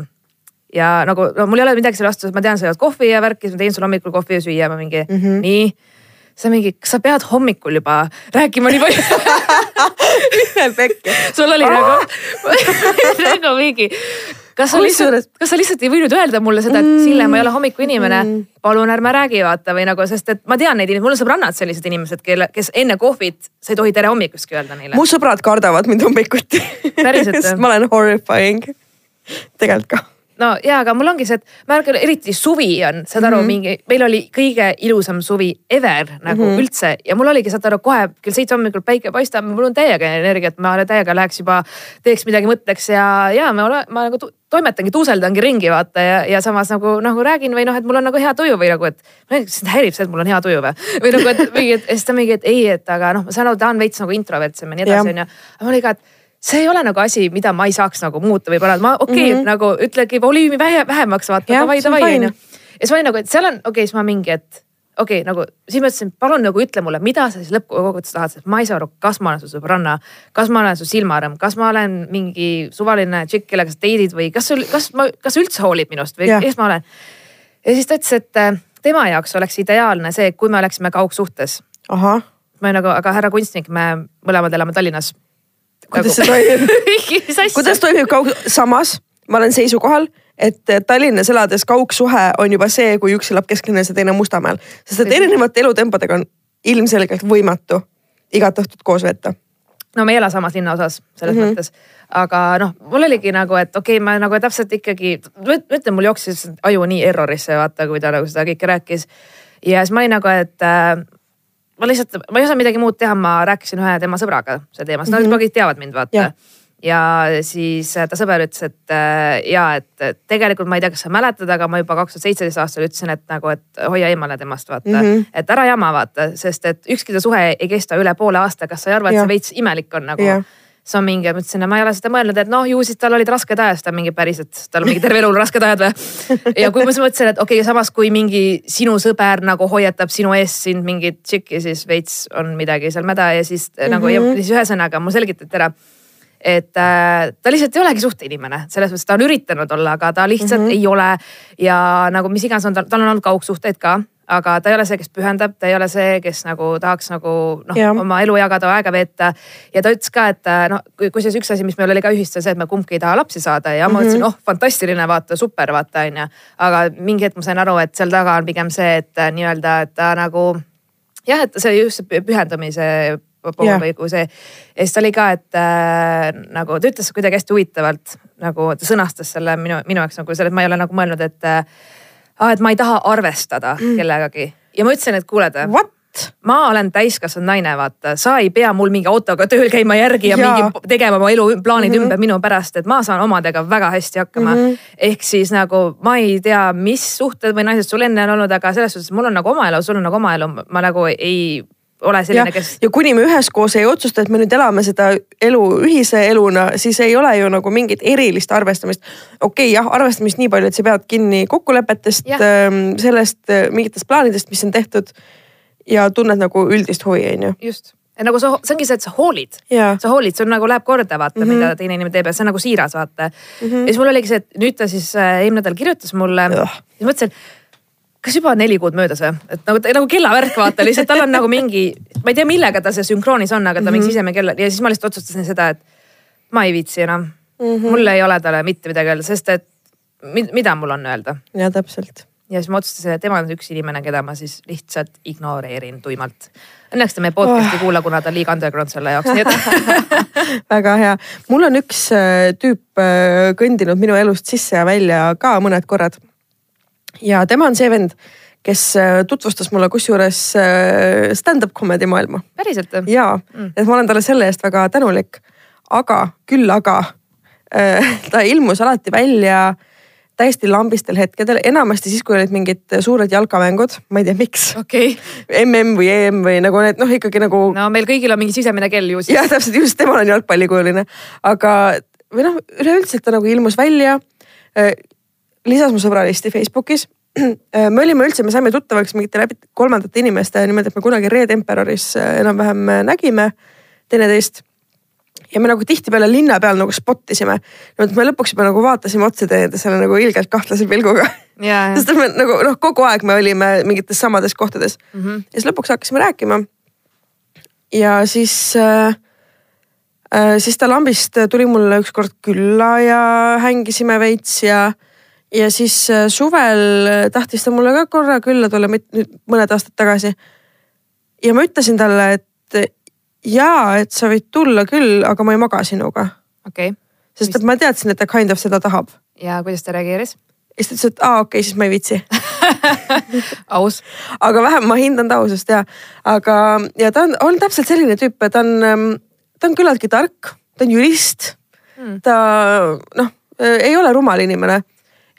ja nagu no mul ei ole midagi selle vastu, ma tean, sa jood kohvi ja värki, siis ma teen sulle hommikul kohvi ja süüa, ma mingi mm -hmm. nii sa mingi, kas sa pead hommikul juba rääkima nii palju mine pekki. sul oli nagu, nagu mingi, kas sa lihtsalt, kas sa lihtsalt ei võinud öelda mulle seda, et Sille, ma ei ole hommikuinimene mm., palun ärme räägi, vaata või nagu, sest et ma tean neid inimesi, mul on sõbrannad sellised inimesed, kelle, kes enne kohvit, sa ei tohi tere hommikustki öelda neile. mu sõbrad kardavad mind hommikuti. ma olen horrifying. tegelikult ka no ja, aga mul ongi see, et ma arvan, eriti suvi on, saad aru mm, -hmm. mingi, meil oli kõige ilusam suvi ever nagu mm -hmm. üldse ja mul oligi, saad aru, kohe kell seitse hommikul päike paistab, mul on täiega energiat, ma täiega läheks juba, teeks midagi, mõtleks ja, ja ma olen, ma nagu toimetangi, tuuseldangi ringi vaata ja, ja samas nagu, nagu räägin või noh, et mul on nagu hea tuju või nagu, et. sind häirib see, et mul on hea tuju või, või nagu, et mingi, et siis ta mingi, et ei, et aga noh, ma saan aru, ta on veits nagu introvertsem ja nii edasi onju. aga mul oli ka, et see ei ole nagu asi, mida ma ei saaks nagu muuta võib-olla, et ma okei okay, mm, -hmm. nagu ütlegi volüümi vähe, vähemaks vaata, davai, davai onju. ja siis ma olin nagu, et seal on okei okay,, siis ma mingi, et okei okay,, nagu siis ma ütlesin, palun nagu ütle mulle, mida sa siis lõppkokkuvõttes tahad, sest ma ei saa aru, kas ma olen su sõbranna, kas ma olen su silmarõmm, kas ma olen mingi suvaline tšikk, kellega sa date'id või kas sul, kas ma, kas üldse hoolid minust või kes ma olen. ja siis ta ütles, et äh, tema jaoks oleks ideaalne see, kui me oleksime kaugsuhtes. ma olin nagu, aga härra kunstnik, me mõlemad elame Tallinnas kuidas see toimib kuidas toimib kaug-, samas ma olen seisukohal, et Tallinnas elades kaugsuhe on juba see, kui üks elab Kesklinnas ja teine Mustamäel, sest et erinevate elutempodega on ilmselgelt võimatu igat õhtut koos veeta. no me ei ela samas linnaosas selles mm -hmm. mõttes, aga noh, mul oligi nagu, et okei okay,, ma nagu täpselt ikkagi, ma ütlen, mul jooksis aju nii errorisse, vaata, kui ta nagu seda kõike rääkis. ja siis ma olin nagu, et äh, ma lihtsalt, ma ei osanud midagi muud teha, ma rääkisin ühe tema sõbraga sel teemal, sest mm -hmm. nad kõik teavad mind, vaata yeah ja siis ta sõber ütles, et äh, ja et tegelikult ma ei tea, kas sa mäletad, aga ma juba kaks tuhat seitseteist aastal ütlesin, et nagu, et hoia eemale temast vaata mm. -hmm. et ära jama vaata, sest et ükski ta suhe ei kesta üle poole aasta, kas sa ei arva, et ja. see veits imelik on nagu ja siis on mingi, ma ütlesin, ma ei ole seda mõelnud, et noh, ju siis tal olid rasked ajad, siis ta mingi päriselt, tal on mingi terve elu rasked ajad või. ja kui ma siis mõtlesin, et okei okay,, samas kui mingi sinu sõber nagu hoiatab sinu eest sind mingit tšikki, siis veits on midagi seal mäda ja siis mm -hmm. nagu ja mhm. siis ühesõnaga mul selgitati ära et äh, ta lihtsalt ei olegi suhteinimene, selles mõttes ta on üritanud olla, aga ta lihtsalt mm -hmm. ei ole. ja nagu mis iganes on tal, tal on olnud kaugsuhteid ka aga ta ei ole see, kes pühendab, ta ei ole see, kes nagu tahaks nagu noh, oma elu jagada, aega veeta. ja ta ütles ka, et noh, kusjuures üks asi, mis meil oli ka ühist, on see, et me kumbki ei taha lapsi saada ja ma mm -hmm., oh fantastiline, vaata super, vaata onju. aga mingi hetk ma sain aru, et seal taga on pigem see, et äh, nii-öelda, et ta nagu jah, et see just see pühendamise pool yeah. või kui see. ja siis ta oli ka, et äh, nagu ta ütles kuidagi hästi huvitavalt nagu ta sõnastas selle minu, minu jaoks nagu selle, et ma ei ole nagu mõelnud, et äh, ah,, et ma ei taha arvestada mm. kellegagi ja ma ütlesin, et kuule ma olen täiskasvanud naine, vaata, sa ei pea mul mingi autoga tööl käima järgi ja, ja. mingi tegema oma eluplaanid mm -hmm. ümber minu pärast, et ma saan omadega väga hästi hakkama mm. -hmm. ehk siis nagu ma ei tea, mis suhted või naised sul enne on olnud, aga selles suhtes mul on nagu oma elu, sul on nagu oma elu, ma nagu ei ole selline, kes. ja kuni me üheskoos ei otsusta, et me nüüd elame seda elu ühise eluna, siis ei ole ju nagu mingit erilist arvestamist. okei okay,, jah, arvestamist nii palju, et sa pead kinni kokkulepetest, ähm, sellest äh, mingitest plaanidest, mis on tehtud. ja tunned nagu üldist huvi, on ju. just nagu sa, see ongi see, et sa hoolid, sa hoolid, sul nagu läheb korda, vaata mm, -hmm. mida teine inimene teeb ja see on nagu siiras, vaata mm. -hmm. ja siis mul oligi see, et nüüd ta siis äh, eelmine nädal kirjutas mulle. siis mõtlesin kas juba neli kuud möödas või? et nagu, nagu kellavärk vaata lihtsalt tal on nagu mingi, ma ei tea, millega ta see sünkroonis on, aga ta mm -hmm. mingi mhm. sisemine kell ja siis ma lihtsalt otsustasin seda, et ma ei viitsi enam mm. -hmm. mul ei ole talle mitte midagi öelda, sest et mida mul on öelda. ja täpselt ja siis ma otsustasin, et tema on üks inimene, keda ma siis lihtsalt ignoreerin tuimalt. Õnneks ta meie podcast'i ei Oh. kuula, kuna ta on liiga underground selle jaoks, nii et väga hea. mul on üks äh, tüüp äh, kõndinud minu elust sisse ja välja ka mõned korrad. Ja tema on see vend, kes äh, tutvustas mulle kusjuures äh, stand-up comedy maailma päriselt või? ja Mm. et ma olen talle selle eest väga tänulik. aga, küll aga äh, ta ilmus alati välja täiesti lambistel hetkedel, enamasti siis, kui olid mingid suured jalkamängud, ma ei tea, miks. okay., MM või EM või nagu need noh, ikkagi nagu no meil kõigil on mingi sisemine kell ju siis. jah, täpselt just temal on jalgpallikujuline, aga või noh, üleüldiselt ta nagu ilmus välja. Lisas mu sõbralisti Facebookis. me olime üldse, me saime tuttavaks mingite läbi kolmandate inimeste niimoodi, et me kunagi Red Emperoris äh, enam-vähem äh, nägime teineteist. ja me nagu tihtipeale linna peal nagu spot isime. no et me lõpuks juba nagu vaatasime otsa teineteisele nagu ilgelt kahtlase pilguga ja, ja. sest me nagu noh, kogu aeg me olime mingites samades kohtades Mm -hmm. ja siis lõpuks hakkasime rääkima. ja siis äh,, äh, siis ta lambist tuli mulle ükskord külla ja hängisime veits ja, ja siis äh, suvel tahtis ta mulle ka korra külla tulla, nüüd mõned aastad tagasi. ja ma ütlesin talle, et jaa, et sa võid tulla küll, aga ma ei maga sinuga. okei okay. sest et ma teadsin, et ta kind of seda tahab. ja kuidas ta reageeris? ja siis ta ütles, et aa okei okay,, siis ma ei viitsi aus. aga vähem ma hindan ta ausust ja, aga ja ta on, on täpselt selline tüüp, ta on, ta on küllaltki tark, ta on jurist Hmm. ta noh, ei ole rumal inimene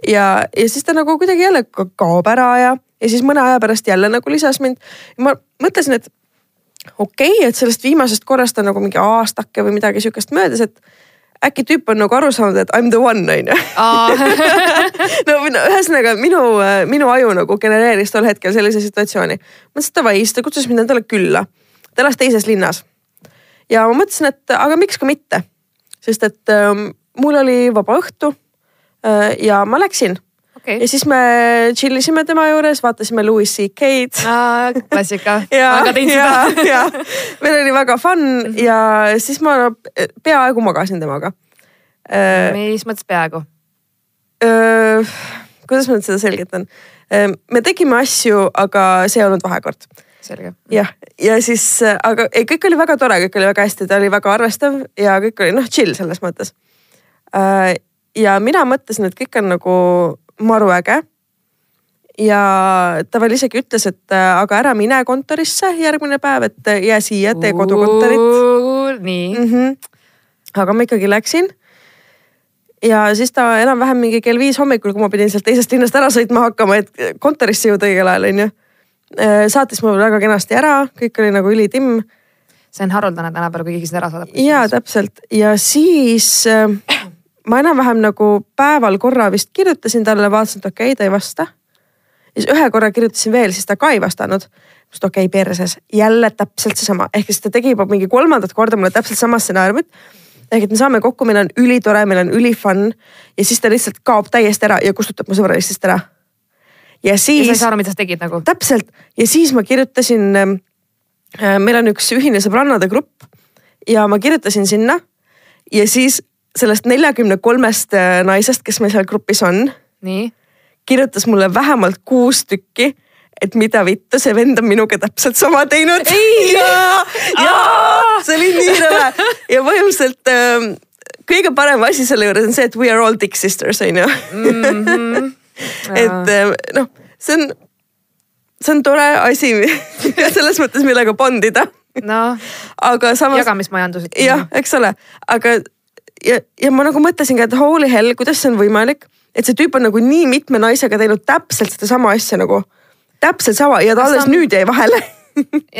ja, ja siis ta nagu kuidagi jälle ka- kaob ära ja, ja siis mõne aja pärast jälle nagu lisas mind. ma mõtlesin, et okei okay,, et sellest viimasest korrast on nagu mingi aastake või midagi sihukest möödas, et äkki tüüp on nagu aru saanud, et I m the one on ju no ühesõnaga minu, minu aju nagu genereeris tol hetkel sellise situatsiooni. mõtlesin, et davai, siis ta kutsus mind endale külla. ta elas teises linnas. ja ma mõtlesin, et aga miks ka mitte. sest et ähm, mul oli vaba õhtu ja ma läksin okei ja siis me chill isime tema juures, vaatasime Louis CK-d okay. klassika. ja, ja, ja meil oli väga fun ja siis ma peaaegu magasin temaga. mis mõttes peaaegu? Öö, kuidas ma nüüd seda selgitan? me tegime asju, aga see ei olnud vahekord. selge. jah, ja siis, aga ei, kõik oli väga tore, kõik oli väga hästi, ta oli väga arvestav ja kõik oli noh, chill selles mõttes. Ja mina mõtlesin, et kõik on nagu maru äge. ja ta veel isegi ütles, et äh, aga ära mine kontorisse järgmine päev, et äh, jää siia, tee kodukontorit nii mm. -hmm. aga ma ikkagi läksin. ja siis ta enam-vähem mingi kell viis hommikul, kui ma pidin sealt teisest linnast ära sõitma hakkama, et kontorisse jõuda õigel ajal, onju. saatis mu väga kenasti ära, kõik oli nagu ülitimm. see on haruldane tänapäeval, kui keegi sind ära saadab. ja täpselt ja siis äh, ma enam-vähem nagu päeval korra vist kirjutasin talle, vaatasin, et okei okay,, ta ei vasta. ja siis ühe korra kirjutasin veel, siis ta ka ei vastanud. siis okei okay,, perses, jälle täpselt seesama, ehk siis ta tegi juba mingi kolmandat korda mulle täpselt sama stsenaariumit. ehk et me saame kokku, meil on ülitore, meil on ülifun ja siis ta lihtsalt kaob täiesti ära ja kustutab mu sõbralistist ära. ja ja sa ei siis saa aru, mida sa tegid nagu? täpselt ja siis ma kirjutasin äh,. meil on üks ühine sõbrannade grupp ja ma kirjutasin sinna ja siis sellest neljakümne kolmest äh, naisest, kes meil seal grupis on, nii. kirjutas mulle vähemalt kuus tükki, et mida vittu, see vend on minuga täpselt sama teinud. ja, ja see oli nii rõve ja põhimõtteliselt äh, kõige parem asi selle juures on see, et we are all dick sisters on ju Mhm. et äh, noh, see on, see on tore asi selles mõttes, millega bondida, noh, aga samas jagamismajandus. jah, eks ole, aga ja, ja ma nagu mõtlesingi, et holy hell, kuidas see on võimalik, et see tüüp on nagu nii mitme naisega teinud täpselt sedasama asja nagu, täpselt sama ja ta alles on- nüüd jäi vahele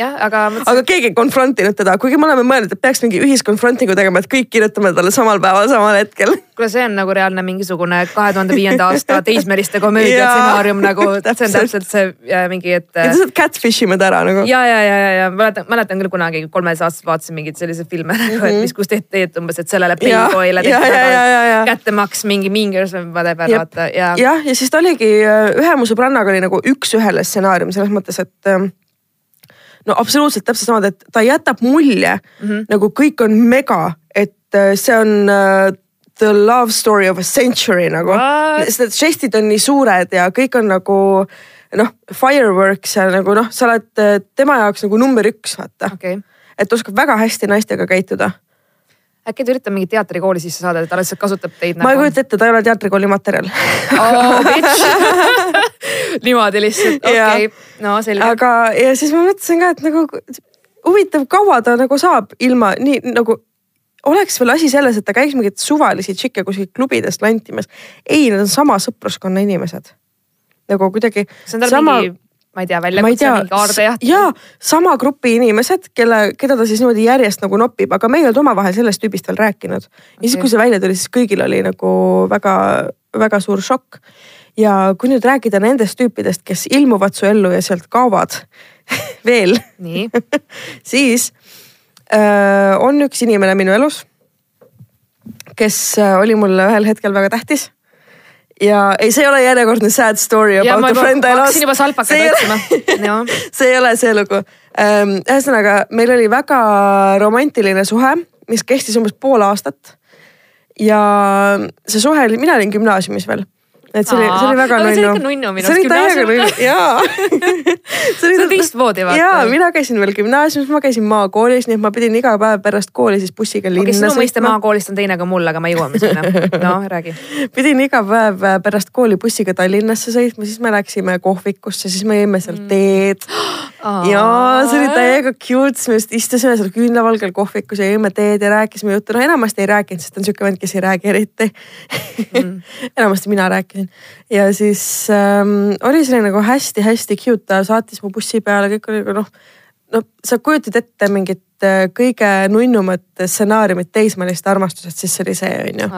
jah, aga mõtlesin, aga keegi ei konfrontinud teda, kuigi me oleme mõelnud, et peaks mingi ühiskonfrontingu tegema, et kõik kirjutame talle samal päeval, samal hetkel. kuule, see on nagu reaalne mingisugune kahe tuhande viienda aasta teismeliste komöödia stsenaarium nagu, see on täpselt. see ja mingi, et. saab catfish ima ta ära nagu. ja, ja, ja, ja, ja mäletan, mäletan küll kunagi kolmes aastas vaatasin mingeid selliseid filme mm, -hmm. et mis, kus tehti et umbes, et sellele Mhm. Playboy'le tehti kättemaks mingi Mean Girls või whatever, vaata ja. jah, ja siis ta oligi, ühe mu sõbrannaga oli nagu üks-ühele stsenaarium selles mõttes, et ähm, no absoluutselt täpselt samad, et ta jätab mulje mm. -hmm. nagu kõik on mega, et äh, see on äh, the love story of a century nagu. sest need žestid on nii suured ja kõik on nagu noh, fireworks ja nagu noh, sa oled äh, tema jaoks nagu number üks, vaata okay.. et oskab väga hästi naistega käituda. äkki ta üritab mingit teatrikooli sisse saada, et ta lihtsalt kasutab teid ma nagu... ei kujuta ette, ta ei ole teatrikooli materjal oh, niimoodi lihtsalt, okei okay., no selge. aga, ja siis ma mõtlesin ka, et nagu huvitav, kaua ta nagu saab ilma nii nagu oleks veel asi selles, et ta käiks mingeid suvalisi tšikke kuskilt klubidest lantimas. ei, need on sama sõpruskonna inimesed. nagu kuidagi. see on tal sama... mingi, ma ei tea, väljakutse, mingi kaardejaht. ja sama grupi inimesed, kelle, keda ta siis niimoodi järjest nagu nopib, aga me ei olnud omavahel sellest tüübist veel rääkinud. ja okay. siis, kui see välja tuli, siis kõigil oli nagu väga-väga suur šokk. Ja kui nüüd rääkida nendest tüüpidest, kes ilmuvad su ellu ja sealt kaovad veel siis äh, on üks inimene minu elus, kes äh, oli mulle ühel hetkel väga tähtis ja ei, see ei ole järjekordne sad story about ja, a friend I lost. juba salpakaid otsima see ei ole see lugu. Ähm, ühesõnaga, meil oli väga romantiline suhe, mis kestis umbes pool aastat. ja see suhe oli, mina olin gümnaasiumis veel et see oli, see oli väga nunnu. see oli ikka nunnu minu arust. see oli täiega nunnu, jaa see oli teistmoodi vaata. jaa, mina käisin veel gümnaasiumis, ma käisin maakoolis, nii et ma pidin iga päev pärast kooli siis bussiga linna okay, sõitma. sinu mõiste maakoolist on teine kui mul, aga me jõuame sinna. no räägi. pidin iga päev äh, pärast kooli bussiga Tallinnasse sõitma, siis me läksime kohvikusse, siis me jõime seal mm. teed jaa, see oli täiega cute, siis me just istusime seal küünlavalgel kohvikus ja jõime teed ja rääkisime juttu, no enamasti ei rääkinud, sest ta on sihuke vend, kes ei räägi eriti. Mm. enamasti mina rääkisin. Ja siis ähm, oli selline nagu hästi-hästi cute, ta saatis mu bussi peale, kõik oli nagu noh, no sa kujutad ette mingit äh, kõige nunnumat stsenaariumit teismeliste armastusest, siis see oli see on ju.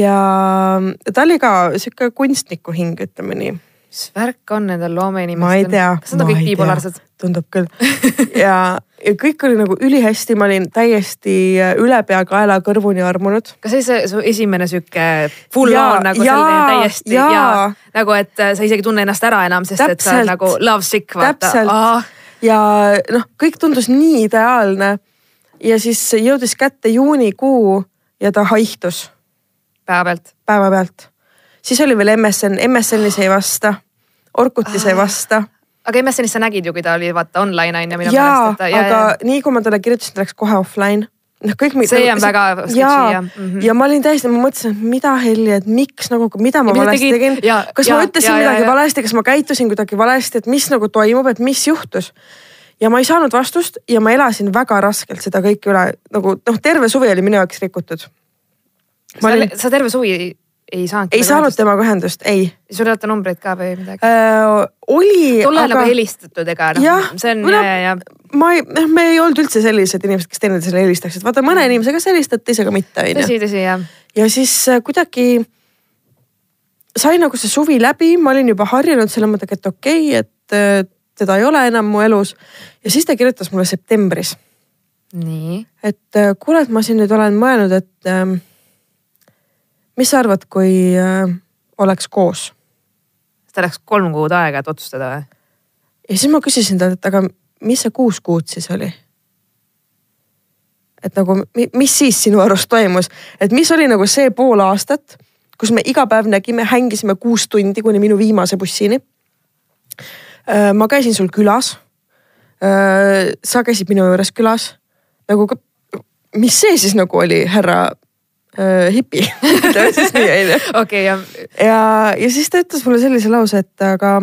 ja ta oli ka sihuke kunstniku hing, ütleme nii mis värk on nendel loomeinimestel? kas nad on kõik bipolaarsed? tundub küll ja, ja kõik oli nagu ülihästi, ma olin täiesti ülepeakaela kõrvuni armunud. kas see oli see su esimene sihuke full ja, on nagu ja, selline täiesti ja, ja nagu, et äh, sa isegi ei tunne ennast ära enam, sest täpselt, et sa oled nagu love sick vaata. Ah. ja noh, kõik tundus nii ideaalne. ja siis jõudis kätte juunikuu ja ta haihtus. päevapealt? päevapealt siis oli veel MSN, MSN-is ei vasta, Orkutis ei vasta aga MSN-is sa nägid ju, kui ta oli vaata online on ju minu meelest. jaa, aga ja. nii kui ma talle kirjutasin, ta läks kohe offline. noh, kõik. see on väga sketši jah mm -hmm.. ja ma olin täiesti, ma mõtlesin, et mida helli, et miks nagu, mida ma ja valesti tegin, kas ja, ma ütlesin ja, midagi ja, ja. valesti, kas ma käitusin kuidagi valesti, et mis nagu toimub, et mis juhtus ja ma ei saanud vastust ja ma elasin väga raskelt seda kõike üle, nagu noh, terve suvi oli minu jaoks rikutud. olin... sa terve suvi ei saanud. ei saanud temaga ühendust, ei. sul ei olnud numbreid ka või midagi äh,? oli. tol ajal aga... nagu helistatud, ega noh, see on ja, ja, ja. ma ei, noh, me ei olnud üldse sellised inimesed, kes teineteisele helistaksid, vaata mõne inimesega sa helistad, teisega mitte, onju. tõsi, tõsi jah. ja siis äh, kuidagi sai nagu see suvi läbi, ma olin juba harjunud selle mõttega, et okei okay,, et äh, teda ei ole enam mu elus. ja siis ta kirjutas mulle septembris. nii. et äh, kuule, et ma siin nüüd olen mõelnud, et ähm, mis sa arvad, kui äh, oleks koos? ta läks kolm kuud aega, et otsustada või? ja siis ma küsisin talt, et aga mis see kuus kuud siis oli? et nagu, mis siis sinu arust toimus, et mis oli nagu see pool aastat, kus me iga päev nägime, hängisime kuus tundi kuni minu viimase bussini. Äh, ma käisin sul külas. Äh, sa käisid minu juures külas. nagu, mis see siis nagu oli, härra äh, hipi ütleme siis nii onju. okei jah. ja, ja siis ta ütles mulle sellise lause, et aga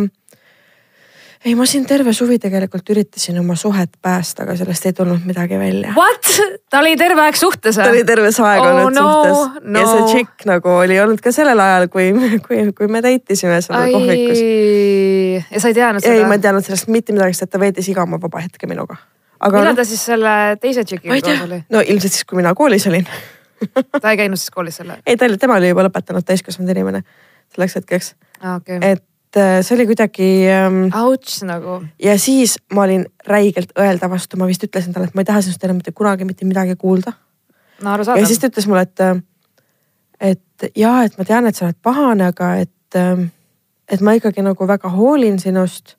ei, ma siin terve suvi tegelikult üritasin oma suhet päästa, aga sellest ei tulnud midagi välja. What? ta oli terve aeg suhtes või? ta oli terve see aeg oh, olnud no, suhtes no. ja see tšikk nagu oli olnud ka sellel ajal, kui, kui, kui me date isime seal kohvikus. ja sa ei teadnud seda? ei, ma ei teadnud sellest mitte midagi, sest ta veetis iga oma vaba hetke minuga. millal no, ta siis selle teise tšikiga koos oli? no ilmselt siis, kui mina koolis olin ta ei käinud siis koolis selle? ei, ta oli, tema oli juba lõpetanud täiskasvanud inimene selleks hetkeks okay.. et äh, see oli kuidagi ähm,. Ouch nagu. ja siis ma olin räigelt õelda vastu, ma vist ütlesin talle, et ma ei taha sinust enam mitte kunagi mitte midagi kuulda. no arusaadav. ja siis ta ütles mulle, et, äh, et jaa, et ma tean, et sa oled pahane, aga et, ähm, et ma ikkagi nagu väga hoolin sinust.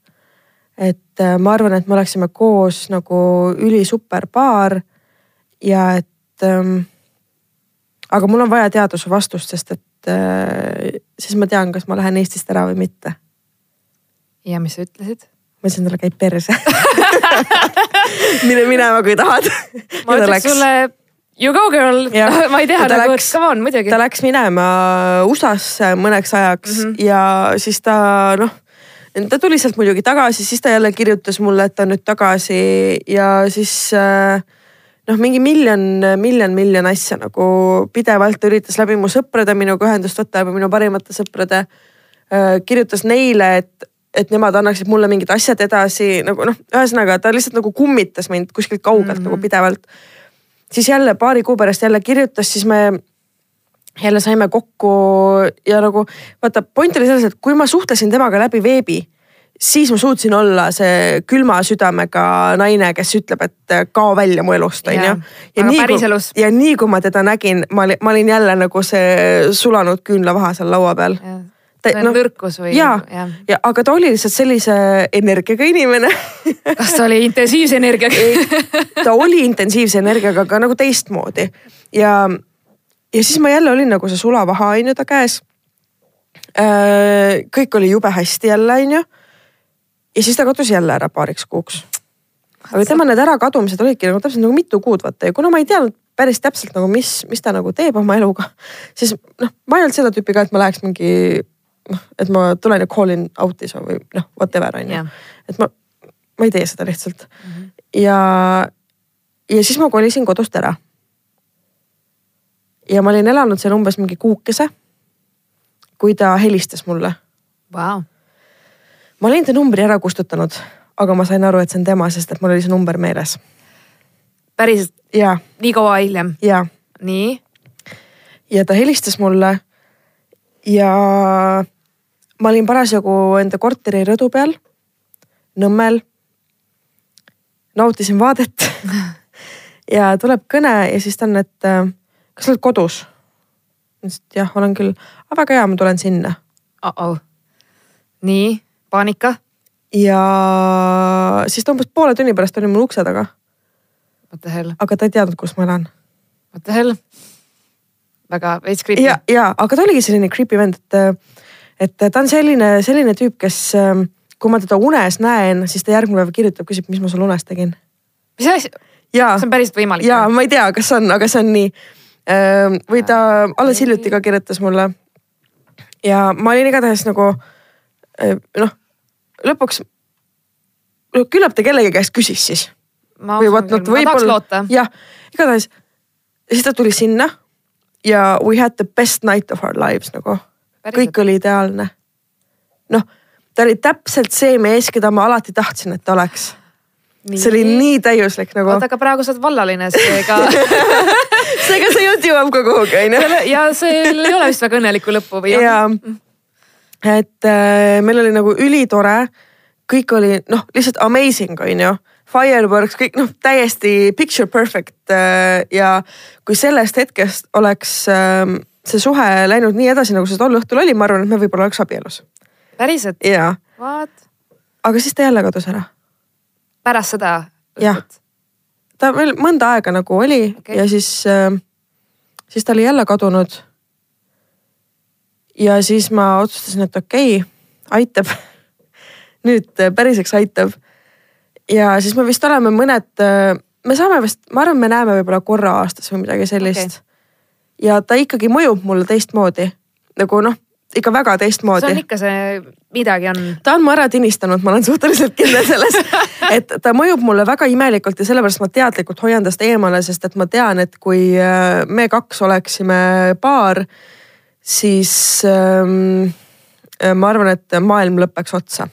et äh, ma arvan, et me oleksime koos nagu ülisuper paar. ja et ähm, aga mul on vaja teada su vastust, sest et äh, siis ma tean, kas ma lähen Eestist ära või mitte. ja mis sa ütlesid? ma ütlesin talle, käi perse mine minema, kui tahad. ma ütleks sulle you go girl, ma ei tea nagu, et come on muidugi. ta läks minema USA-sse mõneks ajaks mm -hmm. ja siis ta noh ta tuli sealt muidugi tagasi, siis ta jälle kirjutas mulle, et ta on nüüd tagasi ja siis äh, noh, mingi miljon, miljon, miljon asja nagu pidevalt üritas läbi mu sõprade minuga ühendust võtta, läbi minu parimate sõprade. kirjutas neile, et, et nemad annaksid mulle mingid asjad edasi nagu noh, ühesõnaga ta lihtsalt nagu kummitas mind kuskilt kaugelt mm -hmm. nagu pidevalt. siis jälle paari kuu pärast jälle kirjutas, siis me jälle saime kokku ja nagu vaata, point oli selles, et kui ma suhtlesin temaga läbi veebi siis ma suutsin olla see külma südamega naine, kes ütleb, et kao välja mu elust, onju. ja nii kui, ja nii kui ma teda nägin, ma olin, ma olin jälle nagu see sulanud küünlavaha seal laua peal. on no, nõrkus või? ja, ja, ja, aga ta oli lihtsalt sellise energiaga inimene kas ta oli intensiivse energiaga ta oli intensiivse energiaga, aga nagu teistmoodi ja, ja siis ma jälle olin nagu see sulavaha onju ta käes. Äh, kõik oli jube hästi jälle onju ja siis ta kadus jälle ära paariks kuuks. aga tema need ärakadumised olidki nagu täpselt nagu mitu kuud vaata ja kuna ma ei teadnud päris täpselt nagu, mis, mis ta nagu teeb oma eluga, siis noh, ma ei olnud seda tüüpi ka, et ma läheks mingi noh, et ma tulen ja call in out'is või noh, whatever on ju. et ma, ma ei tee seda lihtsalt mm. -hmm. ja, ja siis ma kolisin kodust ära. ja ma olin elanud seal umbes mingi kuukese, kui ta helistas mulle wow ma olin ta numbri ära kustutanud, aga ma sain aru, et see on tema, sest et mul oli see number meeles. päriselt? nii kaua hiljem? nii? ja ta helistas mulle ja ma olin parasjagu enda korteri rõdu peal, Nõmmel. nautisin vaadet ja tuleb kõne ja siis ta on, et kas sa oled kodus? ma ütlesin, et jah, olen küll, aga väga hea, ma tulen sinna nii paanika. ja siis ta umbes poole tunni pärast oli mul ukse taga. What the hell? aga ta ei teadnud, kus ma elan. What the hell? väga veits creepy. ja, ja aga ta oligi selline creepy vend, et, et ta on selline, selline tüüp, kes kui ma teda unes näen, siis ta järgmine päev kirjutab, küsib, mis ma sul unes tegin. mis asja? see on päriselt võimalik? ja ma ei tea, kas on, aga see on nii. või ta alles hiljuti ka kirjutas mulle. ja ma olin igatahes nagu noh, lõpuks no küllap ta kellegi käest küsis siis. või whatnot, võib-olla jah, igatahes siis ta tuli sinna ja we had the best night of our lives nagu. kõik oli ideaalne. noh, ta oli täpselt see mees, keda ma alati tahtsin, et ta oleks. see oli nii täiuslik nagu. oota, aga praegu sa oled vallaline, seega seega see jutt jõuab ka kuhugi onju. ja see ei ole vist väga õnnelikku lõppu või? jaa et äh, meil oli nagu ülitore, kõik oli noh, lihtsalt amazing on ju fireworks, kõik noh, täiesti picture perfect äh, ja kui sellest hetkest oleks äh, see suhe läinud nii edasi, nagu see tol õhtul oli, ma arvan, et me võib-olla oleks abielus. päriselt? jaa. Aga siis ta jälle kadus ära. pärast seda? jah. ta veel mõnda aega nagu oli okay. ja siis äh,, siis ta oli jälle kadunud ja siis ma otsustasin, et okei okay,, aitab. nüüd äh, päriseks aitab. ja siis me vist oleme mõned, äh, me saame vist, ma arvan, me näeme võib-olla korra aastas või midagi sellist okay.. ja ta ikkagi mõjub mulle teistmoodi, nagu noh, ikka väga teistmoodi. see on ikka see, midagi on. ta on mu ära tinistanud, ma olen suhteliselt kindel selles, et ta mõjub mulle väga imelikult ja sellepärast ma teadlikult hoian tast eemale, sest et ma tean, et kui äh, me kaks oleksime paar siis ähm, äh, ma arvan, et maailm lõpeks otsa.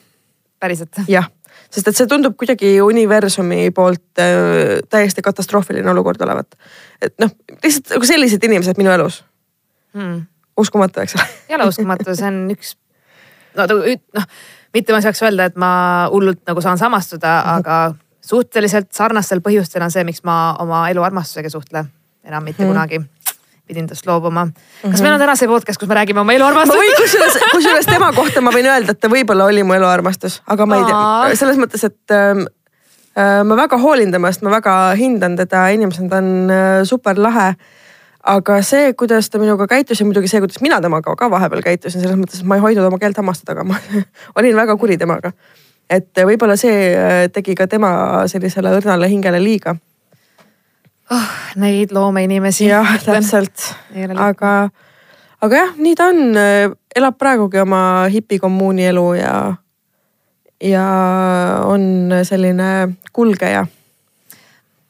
päriselt? jah, sest et see tundub kuidagi universumi poolt äh, täiesti katastroofiline olukord olevat. et noh, lihtsalt nagu sellised inimesed minu elus hmm.. uskumatu, eks ole ei ole uskumatu, see on üks, no noh, mitte ma ei saaks öelda, et ma hullult nagu saan samastuda mm, -hmm. aga suhteliselt sarnastel põhjustel on see, miks ma oma elu armastusega ei suhtle enam mitte hmm. kunagi pidin tast loobuma. kas mm -hmm. meil on täna see podcast, kus me räägime oma eluarmastusest? kusjuures, kusjuures tema kohta ma võin öelda, et ta võib-olla oli mu eluarmastus, aga ma ei tea, selles mõttes, et ähm, äh, ma väga hoolin temast, ma väga hindan teda inimesena, ta on äh, super lahe. aga see, kuidas ta minuga käitus ja muidugi see, kuidas mina temaga ka vahepeal käitusin, selles mõttes, et ma ei hoidnud oma keelt hammaste taga, ma olin väga kuri temaga. et võib-olla see äh, tegi ka tema sellisele õrnale hingele liiga. Oh, Neid loomeinimesi. jah, täpselt, aga, aga jah, nii ta on, elab praegugi oma hipikommuuni elu ja, ja on selline kulgeja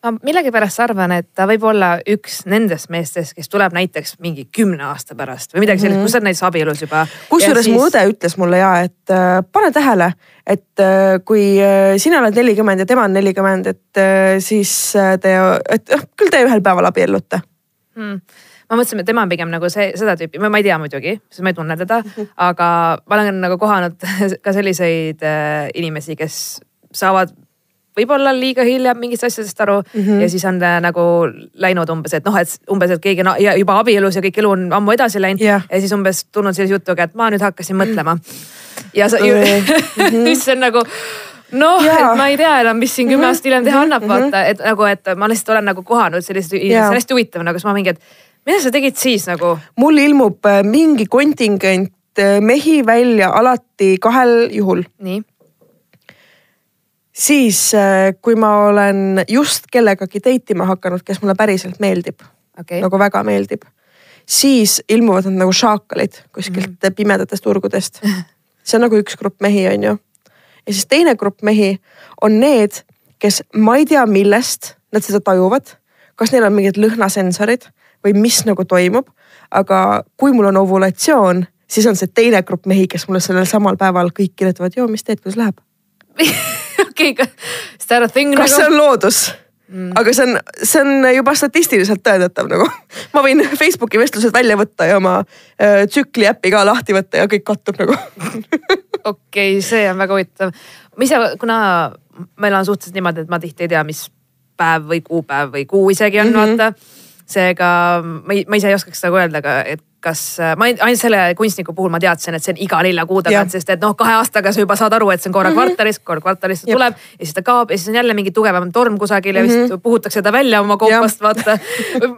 ma millegipärast arvan, et ta võib olla üks nendest meestest, kes tuleb näiteks mingi kümne aasta pärast või midagi sellist mm, -hmm. kus oled näiteks abielus juba. kusjuures siis... mu õde ütles mulle ja, et äh, pane tähele, et äh, kui äh, sina oled nelikümmend ja tema on nelikümmend, et äh, siis äh, te, et äh, küll te ühel päeval abiellute mm ma mõtlesin, et tema on pigem nagu see, seda tüüpi, ma ei tea muidugi, sest ma ei tunne teda, aga ma olen nagu kohanud ka selliseid äh, inimesi, kes saavad võib-olla liiga hilja mingist asjadest aru mm -hmm. ja siis on ta nagu läinud umbes, et noh, et umbes, et keegi on juba abielus ja kõik elu on ammu edasi läinud yeah. ja siis umbes tulnud sellise jutuga, et ma nüüd hakkasin mõtlema. ja sa mm, -hmm. siis see on nagu noh, et ma ei tea enam, mis siin kümme mhm. aastat hiljem teha annab mm, -hmm. vaata, et nagu, et ma lihtsalt olen nagu kohanud sellist yeah., see on hästi huvitav nagu, siis ma mingi, et mida sa tegid siis nagu? mul ilmub äh, mingi kontingent äh, mehi välja alati kahel juhul. nii siis äh, kui ma olen just kellegagi date ima hakanud, kes mulle päriselt meeldib okay., nagu väga meeldib, siis ilmuvad nad nagu šaakalid kuskilt mm -hmm. pimedatest turgudest. see on nagu üks grupp mehi, on ju. ja siis teine grupp mehi on need, kes ma ei tea, millest nad seda tajuvad. kas neil on mingid lõhnasensorid või mis nagu toimub, aga kui mul on ovulatsioon, siis on see teine grupp mehi, kes mulle sellel samal päeval kõik kirjutavad, joo, mis teed, kuidas läheb okei is that a thing? kas nagu? see on loodus mm.? aga see on, see on juba statistiliselt tõendatav nagu. ma võin Facebooki vestlused välja võtta ja oma äh, tsükli äppi ka lahti võtta ja kõik kattub nagu okei okay,, see on väga huvitav. ma ise, kuna meil on suhteliselt niimoodi, et ma tihti ei tea, mis päev või kuupäev või kuu isegi on mm, -hmm. vaata. seega ma, ma ise ei oskaks nagu öelda, aga et kas, ma ainult selle kunstniku puhul ma teadsin, et see on iga nelja kuu tagant, sest et noh, kahe aastaga sa juba saad aru, et see on korra mm -hmm. kvartalis, kord kvartalis ta tuleb ja siis ta kaob ja siis on jälle mingi tugevam torm kusagil ja mm -hmm. vist puhutakse ta välja oma koopast, vaata.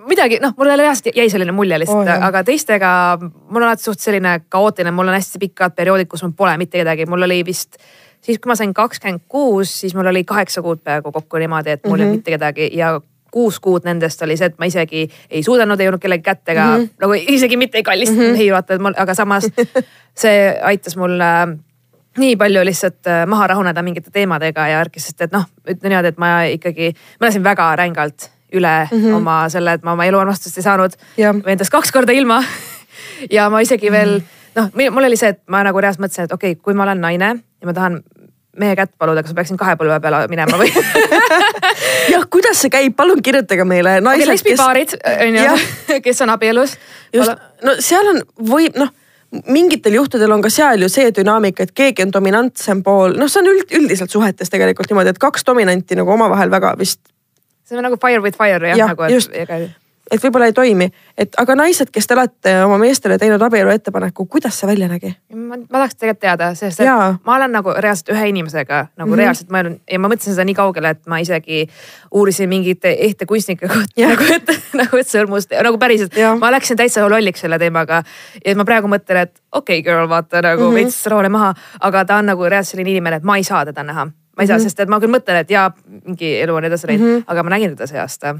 midagi, noh, mulle reaalselt jäi selline mulje lihtsalt oh,, aga teistega mul on alati suht selline kaootiline, mul on hästi pikad perioodid, kus mul pole mitte kedagi, mul oli vist siis, kui ma sain kakskümmend kuus, siis mul oli kaheksa kuud peaaegu kokku niimoodi, et mul mm -hmm. ei olnud mitte kedagi ja kuus kuud nendest oli see, et ma isegi ei suudanud, ei olnud kellegi kätt ega mm -hmm. nagu isegi mitte ei kallistanud mm -hmm. mehi vaata, et mul, aga samas see aitas mul äh, nii palju lihtsalt äh, maha rahuneda mingite teemadega ja värki, sest et noh, ütlen niimoodi, et ma ikkagi, ma elasin väga rängalt üle mm -hmm. oma selle, et ma oma eluarmastust ei saanud. endast kaks korda ilma ja ma isegi veel mm -hmm. noh, mul oli see, et ma nagu reaalselt mõtlesin, et okei okay,, kui ma olen naine ja ma tahan mehe kätt paluda, kas ma peaksin kahe põlve peale minema või jah, kuidas see käib, palun kirjutage meile. Okay, lesbipaarid on ju, kes on abielus. just, no seal on, võib noh mingitel juhtudel on ka seal ju see dünaamika, et keegi on dominantsem pool, noh, see on üld, üldiselt suhetes tegelikult niimoodi, et kaks dominanti nagu omavahel väga vist. see on nagu fire with fire jah ja, nagu, et et võib-olla ei toimi, et aga naised, kes te olete oma meestele teinud abielu ettepaneku, kuidas see välja nägi? ma, tahaks tegelikult teada, sest et Jaa. ma olen nagu reaalselt ühe inimesega nagu mm -hmm. reaalselt mõelnud ja ma mõtlesin seda nii kaugele, et ma isegi uurisin mingite ehte kunstnike kohta nagu, et nagu, et sõrmust nagu päriselt. ma läksin täitsa lolliks selle teemaga ja ma praegu mõtlen, et okei okay, girl, vaata nagu mm -hmm. veits roole maha, aga ta on nagu reaalselt selline inimene, et ma ei saa teda näha ma ei saa mm, -hmm. sest et ma küll mõtlen, et jaa, mingi elu on edasi läinud mm, -hmm. aga ma nägin teda see aasta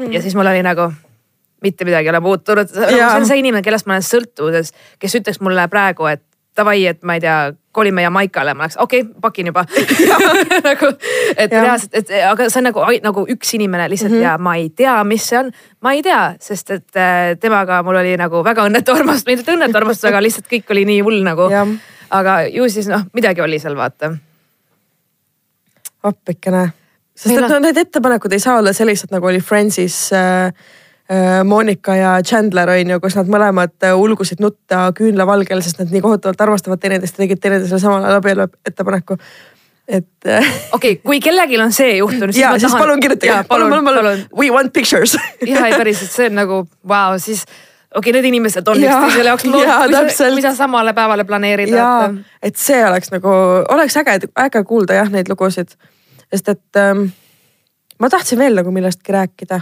mm.. ja siis mul oli nagu mitte midagi ei ole muutunud, see on see inimene, kellest ma olen sõltuvuses, kes ütleks mulle praegu, et davai, et ma ei tea, kolime Jamaikale, ma oleks okei okay,, pakin juba nagu, et reaalselt, et aga see on nagu, nagu üks inimene lihtsalt mm -hmm. ja ma ei tea, mis see on. ma ei tea, sest et äh, temaga mul oli nagu väga õnnetu armastus, mitte õnnetu armastus, aga lihtsalt kõik oli nii hull nagu. aga ju siis noh, midagi oli seal vaata. appikene sest et no need ettepanekud ei saa olla sellised, nagu oli Friendsis äh, äh, Monika ja Chandler on ju, kus nad mõlemad äh, ulgusid nutta küünlavalgel, sest nad nii kohutavalt armastavad teineteist ja tegid teineteisele samal ajal abielu ettepaneku et. Äh, okei okay,, kui kellelgi on see juhtunud. ja, siis tahan... palun kirjutage, palun, palun, palun, we want pictures ja ei päriselt, see on nagu vau wow,, siis okei okay,, need inimesed on üksteisele jaoks loodud, sa samale päevale planeerid. et see oleks nagu, oleks äge, äge kuulda jah, neid lugusid sest et ähm, ma tahtsin veel nagu millestki rääkida.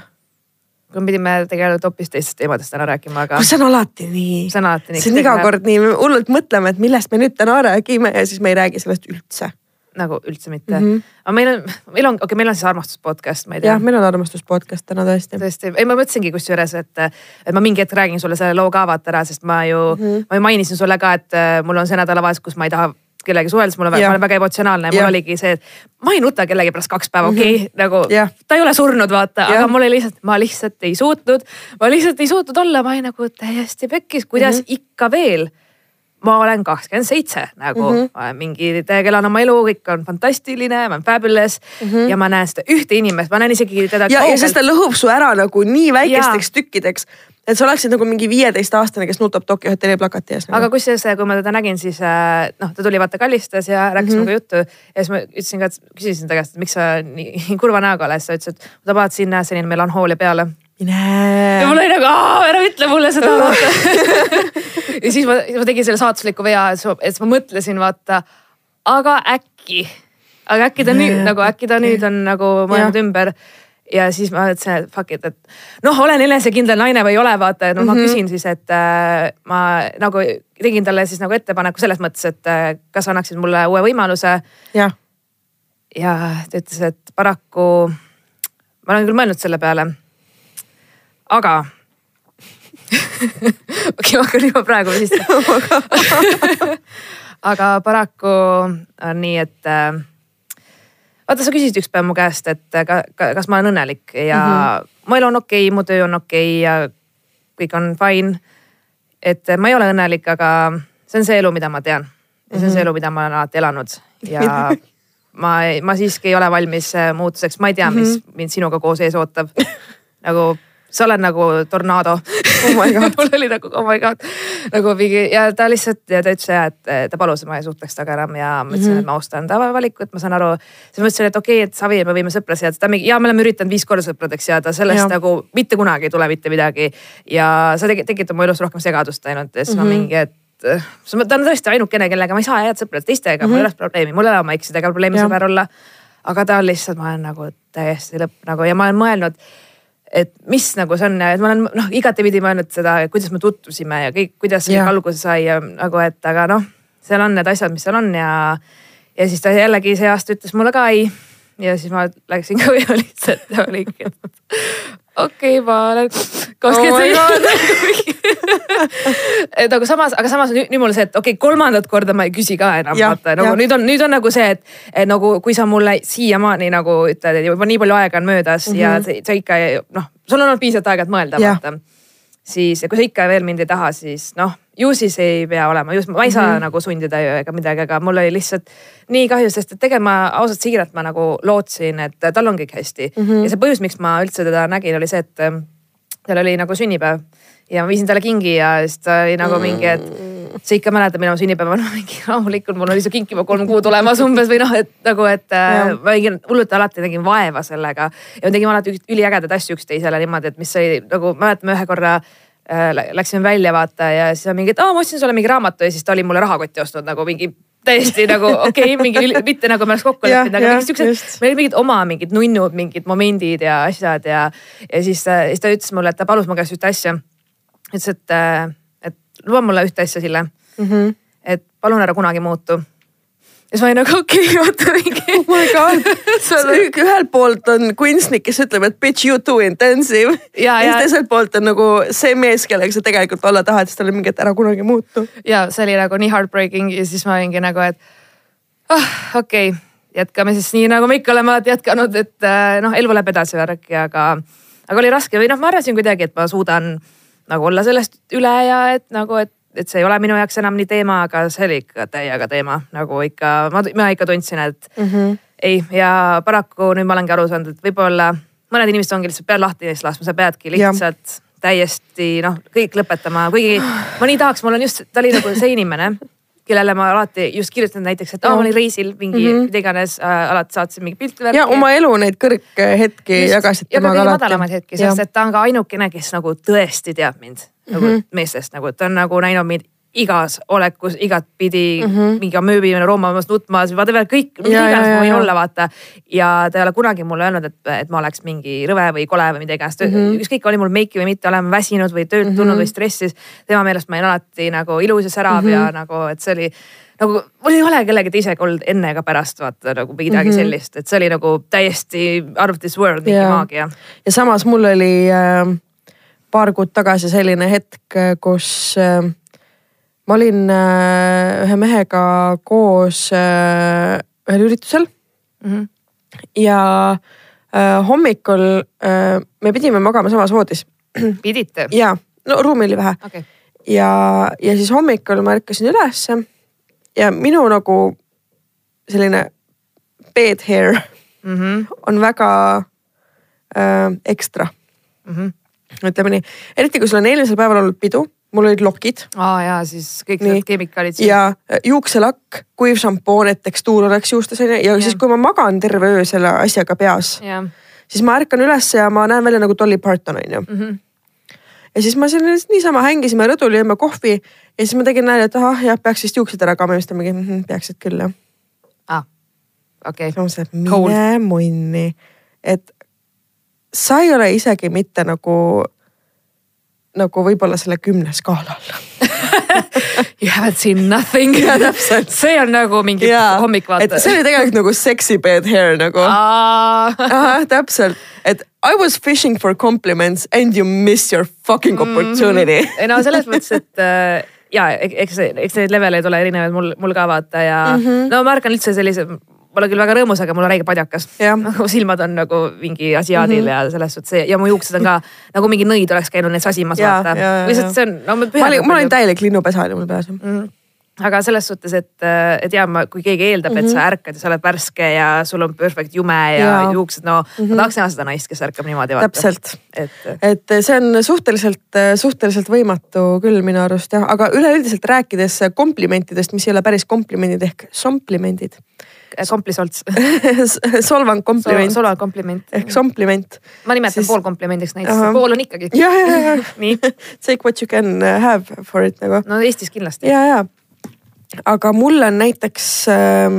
me pidime tegelikult hoopis teistest teemadest täna rääkima, aga. see on alati nii. see on alati nii. see on iga kord nii, me hullult mõtleme, et millest me nüüd täna räägime ja siis me ei räägi sellest üldse. nagu üldse mitte mm. -hmm. aga meil on, meil on, okei okay,, meil on siis armastus podcast, ma ei tea. jah, meil on armastus podcast täna tõesti. tõesti, ei ma mõtlesingi kusjuures, et, et ma mingi hetk räägin sulle selle loo ka vaata ära, sest ma ju mm, -hmm. ma ju mainisin sulle ka, et äh, mul on see nädalavahetus, kus ma ei taha kellegagi suheldes, mul on väga, ma olen väga emotsionaalne, mul oligi see, et ma ei nuta kellegi pärast kaks päeva, okei okay, mm, -hmm. nagu yeah. ta ei ole surnud, vaata, aga mul oli lihtsalt, ma lihtsalt ei suutnud, ma lihtsalt ei suutnud olla, ma olin nagu täiesti pekkis, kuidas mm -hmm. ikka veel ma olen kakskümmend seitse nagu mm, -hmm. ma olen mingi, elan oma elu, kõik on fantastiline, ma olen fabulous mm -hmm. ja ma näen seda ühte inimest, ma näen isegi teda. ja, ja sest ta lõhub su ära nagu nii väikesteks ja. tükkideks et sa oleksid nagu mingi viieteistaastane, kes nutab Tokyo hotelli plakati ees nagu.. aga kusjuures, kui ma teda nägin, siis äh, noh, ta tuli vaata kallistas ja rääkis mm -hmm. minuga juttu. Ja siis ma ütlesin ka, et küsisin ta käest, et miks sa nii kurva näoga oled, siis ta ütles, et ma vaatasin selline melankoolia peale. Ja mul oli nagu, ära ütle mulle seda ja siis ma, ma tegin selle saatusliku vea, et siis ma mõtlesin, vaata, aga äkki, aga äkki ta nüüd nagu, äkki ta nüüd on nagu mõelnud ümber ja siis ma ütlesin, et fuck it, et noh, olen enesekindel naine või ei ole, vaata, et no mm -hmm. ma mhm. küsin siis, et äh, ma nagu tegin talle siis nagu ettepaneku selles mõttes, et äh, kas annaksid mulle uue võimaluse. ja ta ütles, et paraku ma olen küll mõelnud selle peale. aga okei ma hakkan juba praegu vist aga paraku on nii, et äh, vaata, sa küsisid ükspäev mu käest, et ka, ka, kas ma olen õnnelik ja mm -hmm. mu elu on okei okay,, mu töö on okei okay ja kõik on fine. et ma ei ole õnnelik, aga see on see elu, mida ma tean. ja see on see mhm. elu, mida ma olen alati elanud ja ma, ma siiski ei ole valmis äh, muutuseks, ma ei tea, mis mhm. mind sinuga koos ees ootab. nagu sa oled nagu tornaado oh mul oli nagu oh my god nagu mingi ja ta lihtsalt ja ta ütles ja, et ta palus, et ma ei suhtleks temaga enam ja ma ütlesin mm, -hmm. et ma austan ta valikut, ma saan aru. siis ma ütlesin, et okei okay,, et Savi, me võime sõpras jääda, ta mingi ja me oleme üritanud viis korda sõpradeks jääda, sellest ja. nagu mitte kunagi ei tule mitte midagi. ja sa tegid, tegid mu elus rohkem segadust ainult ja siis mm -hmm. ma mhm. mingi, et ta on tõesti ainukene, kellega ma ei saa jääda sõpradeks, teistega mm -hmm. mul ei ole probleemi, mul ei ole oma eksidega probleemi sõber olla. aga ta on lihtsalt, ma olen nagu täiesti lõpp nagu ja ma olen mõelnud et mis nagu see on et ma olen noh igatepidi mõelnud seda, kuidas me tutvusime ja kõik, kuidas see alguse sai ja nagu, et aga noh, seal on need asjad, mis seal on ja. ja siis ta jällegi see aasta ütles mulle ka ei. Ja siis ma läksin ka ja lihtsalt oligi, et okei okay,, ma olen kakskümmend seitse. et nagu samas, aga samas nüüd, nüüd mul see, et okei okay,, kolmandat korda ma ei küsi ka enam, vaata nagu ja. nüüd on, nüüd on nagu see, et, et nagu kui sa mulle siiamaani nagu ütled, et juba nii palju aega on möödas mm -hmm. ja sa, sa ikka noh, sul on olnud piisavalt aega, et mõelda, vaata. siis, ja kui sa ikka veel mind ei taha, siis noh ju siis ei pea olema, just ma ei saa mm -hmm. nagu sundida ju ega midagi, aga mul oli lihtsalt nii kahju, sest et tegelikult ma ausalt siiralt ma nagu lootsin, et tal on kõik hästi mm. -hmm. ja see põhjus, miks ma üldse teda nägin, oli see, et tal oli nagu sünnipäev ja ma viisin talle kingi ja siis ta oli nagu mingi, et sa ikka mäletad minu sünnipäeva, no mingi loomulikult mul oli see kink juba kolm kuud olemas umbes või noh, et nagu, et äh, ma tegin hullult alati tegin vaeva sellega. ja me tegime alati üliägedaid asju üksteisele niimoodi, et mis oli nagu mäletame ühe korra läksime välja vaata ja siis on mingi, et aa ma ostsin sulle mingi raamatu ja siis ta oli mulle rahakotti ostnud nagu mingi täiesti nagu okei okay,, mingi mitte nagu me oleks kokku leppinud, aga mingid siuksed, meil olid mingid oma mingid nunnud, mingid momendid ja asjad ja. ja siis, äh, siis ta ütles mulle, et ta palus mu käest ühte asja ütles, et, äh, et luba mulle ühte asja, Sille mm. -hmm. et palun ära kunagi muutu. Ja siis ma olin nagu okei okay,, oota mingi. oh my god ühelt poolt on kunstnik, kes ütleb, et bitch you too intensive. ja, ja teiselt poolt on nagu see mees, kellega sa tegelikult olla tahad, siis tal on mingi, et ära kunagi muutu. ja see oli nagu nii heartbreaking ja siis ma olingi nagu, et ah okei okay jätkame siis nii, nagu me ikka oleme alati jätkanud, et äh, noh, elu läheb edasi värki, aga, aga oli raske või noh, ma arvasin kuidagi, et ma suudan nagu olla sellest üle ja et nagu, et, et see ei ole minu jaoks enam nii teema, aga see oli ikka täiega teema, nagu ikka, ma, ma ikka tundsin, et mm -hmm. ei ja paraku nüüd ma olengi aru saanud, et võib-olla mõned inimesed ongi lihtsalt pead lahti neist laskma, sa peadki lihtsalt ja. täiesti noh, kõik lõpetama, kuigi ma nii tahaks, mul on just, ta oli nagu see inimene kellele ma alati just kirjutan näiteks, et aa, ma olin reisil mingi mm -hmm. mida iganes äh,, alati saatsin mingi pilte. ja oma elu neid kõrghetki jagasid temaga alati. madalamaid hetki, sest et ta on ka ainukene, kes nagu tõesti teab mind nagu mm -hmm. meestest nagu, ta on nagu näinud mind igas olekus igatpidi mm Mhm. -hmm. mingi amööbimine roomamas, nutmas, whatever, kõik, mida Ja, iganes ma võin olla, vaata. ja ta ei ole kunagi mulle öelnud, et, et ma oleks mingi rõve või kole või mida iganes mm Mhm. -hmm. ükskõik, oli mul meiki või mitte, olen väsinud või töölt tulnud mm -hmm. või stressis. tema meelest ma olin alati nagu ilus ja särav mm -hmm. ja nagu, et see oli nagu mul ei ole kellegi teisega olnud enne ega pärast vaata nagu midagi mm -hmm. sellist, et see oli nagu täiesti out of this world mingi Jaa. maagia. ja samas mul oli äh, paar kuud tagasi selline hetk, kus äh, ma olin äh, ühe mehega koos äh, ühel üritusel Mm -hmm. ja hommikul me pidime magama samas voodis pidite? ja no ruumi oli vähe okay. ja, ja siis hommikul ma ärkasin ülesse ja minu nagu selline bed hair mm -hmm. on väga äh, ekstra mm. -hmm. Ütleme nii, eriti kui sul on eelmisel päeval olnud pidu, mul olid lokid. Aa jaa, siis kõik Nii. need keemikaalid ja äh, juukselakk, kuiv šampoon, et tekstuur oleks juustes onju ja, ja siis, kui ma magan terve öö selle asjaga peas, siis ma ärkan üles ja ma näen välja nagu Dolly Parton onju mm -hmm. ja siis ma selline niisama hängisime rõdul, jõime kohvi ja siis ma tegin nalja, et ahah jah, peaks vist juuksed ära kammima, siis ta mingi mm, peaksid küll jah. ah, okei. Siis ma mõtlesin, et mine munni, et sa ei ole isegi mitte nagu, nagu võib-olla selle kümne skaalal You haven't seen nothing see on nagu mingi Jaa, hommik vaata. see oli tegelikult nagu sexy bed hair nagu. ahah, täpselt, et I was fishing for compliments and you missed your fucking opportunity mm. ei no selles mõttes, et äh, ja eks, eks neid leveleid ole erinevaid mul, mul ka vaata ja mm -hmm. no ma ärkan üldse sellise, ma olen küll väga rõõmus, aga mul on räige padjakas. Jah. nagu silmad on nagu mingi asiaadil mm -hmm. ja selles suhtes ja mu juuksed on ka nagu mingi nõid oleks käinud neid sasimas vaata. lihtsalt see on, no ma ma olin, mul oli täielik linnupesa oli mul peas mm. aga selles suhtes, et, et ja ma, kui keegi eeldab mm, -hmm. et sa ärkad ja sa oled värske ja sul on perfect jume ja, ja. Juuksed, no mm -hmm. ma tahaks näha seda naist, kes ärkab niimoodi täpselt et et see on suhteliselt, suhteliselt võimatu küll minu arust jah, aga üleüldiselt rääkides komplimentidest, mis ei ole päris komplimendid ehk somplimendid. Komplisolts solvang kompliment sola kompliment. ehk sompliment. ma nimetan Siis- siis... poolkomplimendiks neid, Ahah. sest pool on ikkagi. ja, ja, ja nii, take what you can have for it nagu. no Eestis kindlasti. ja, ja. aga mulle on näiteks äh,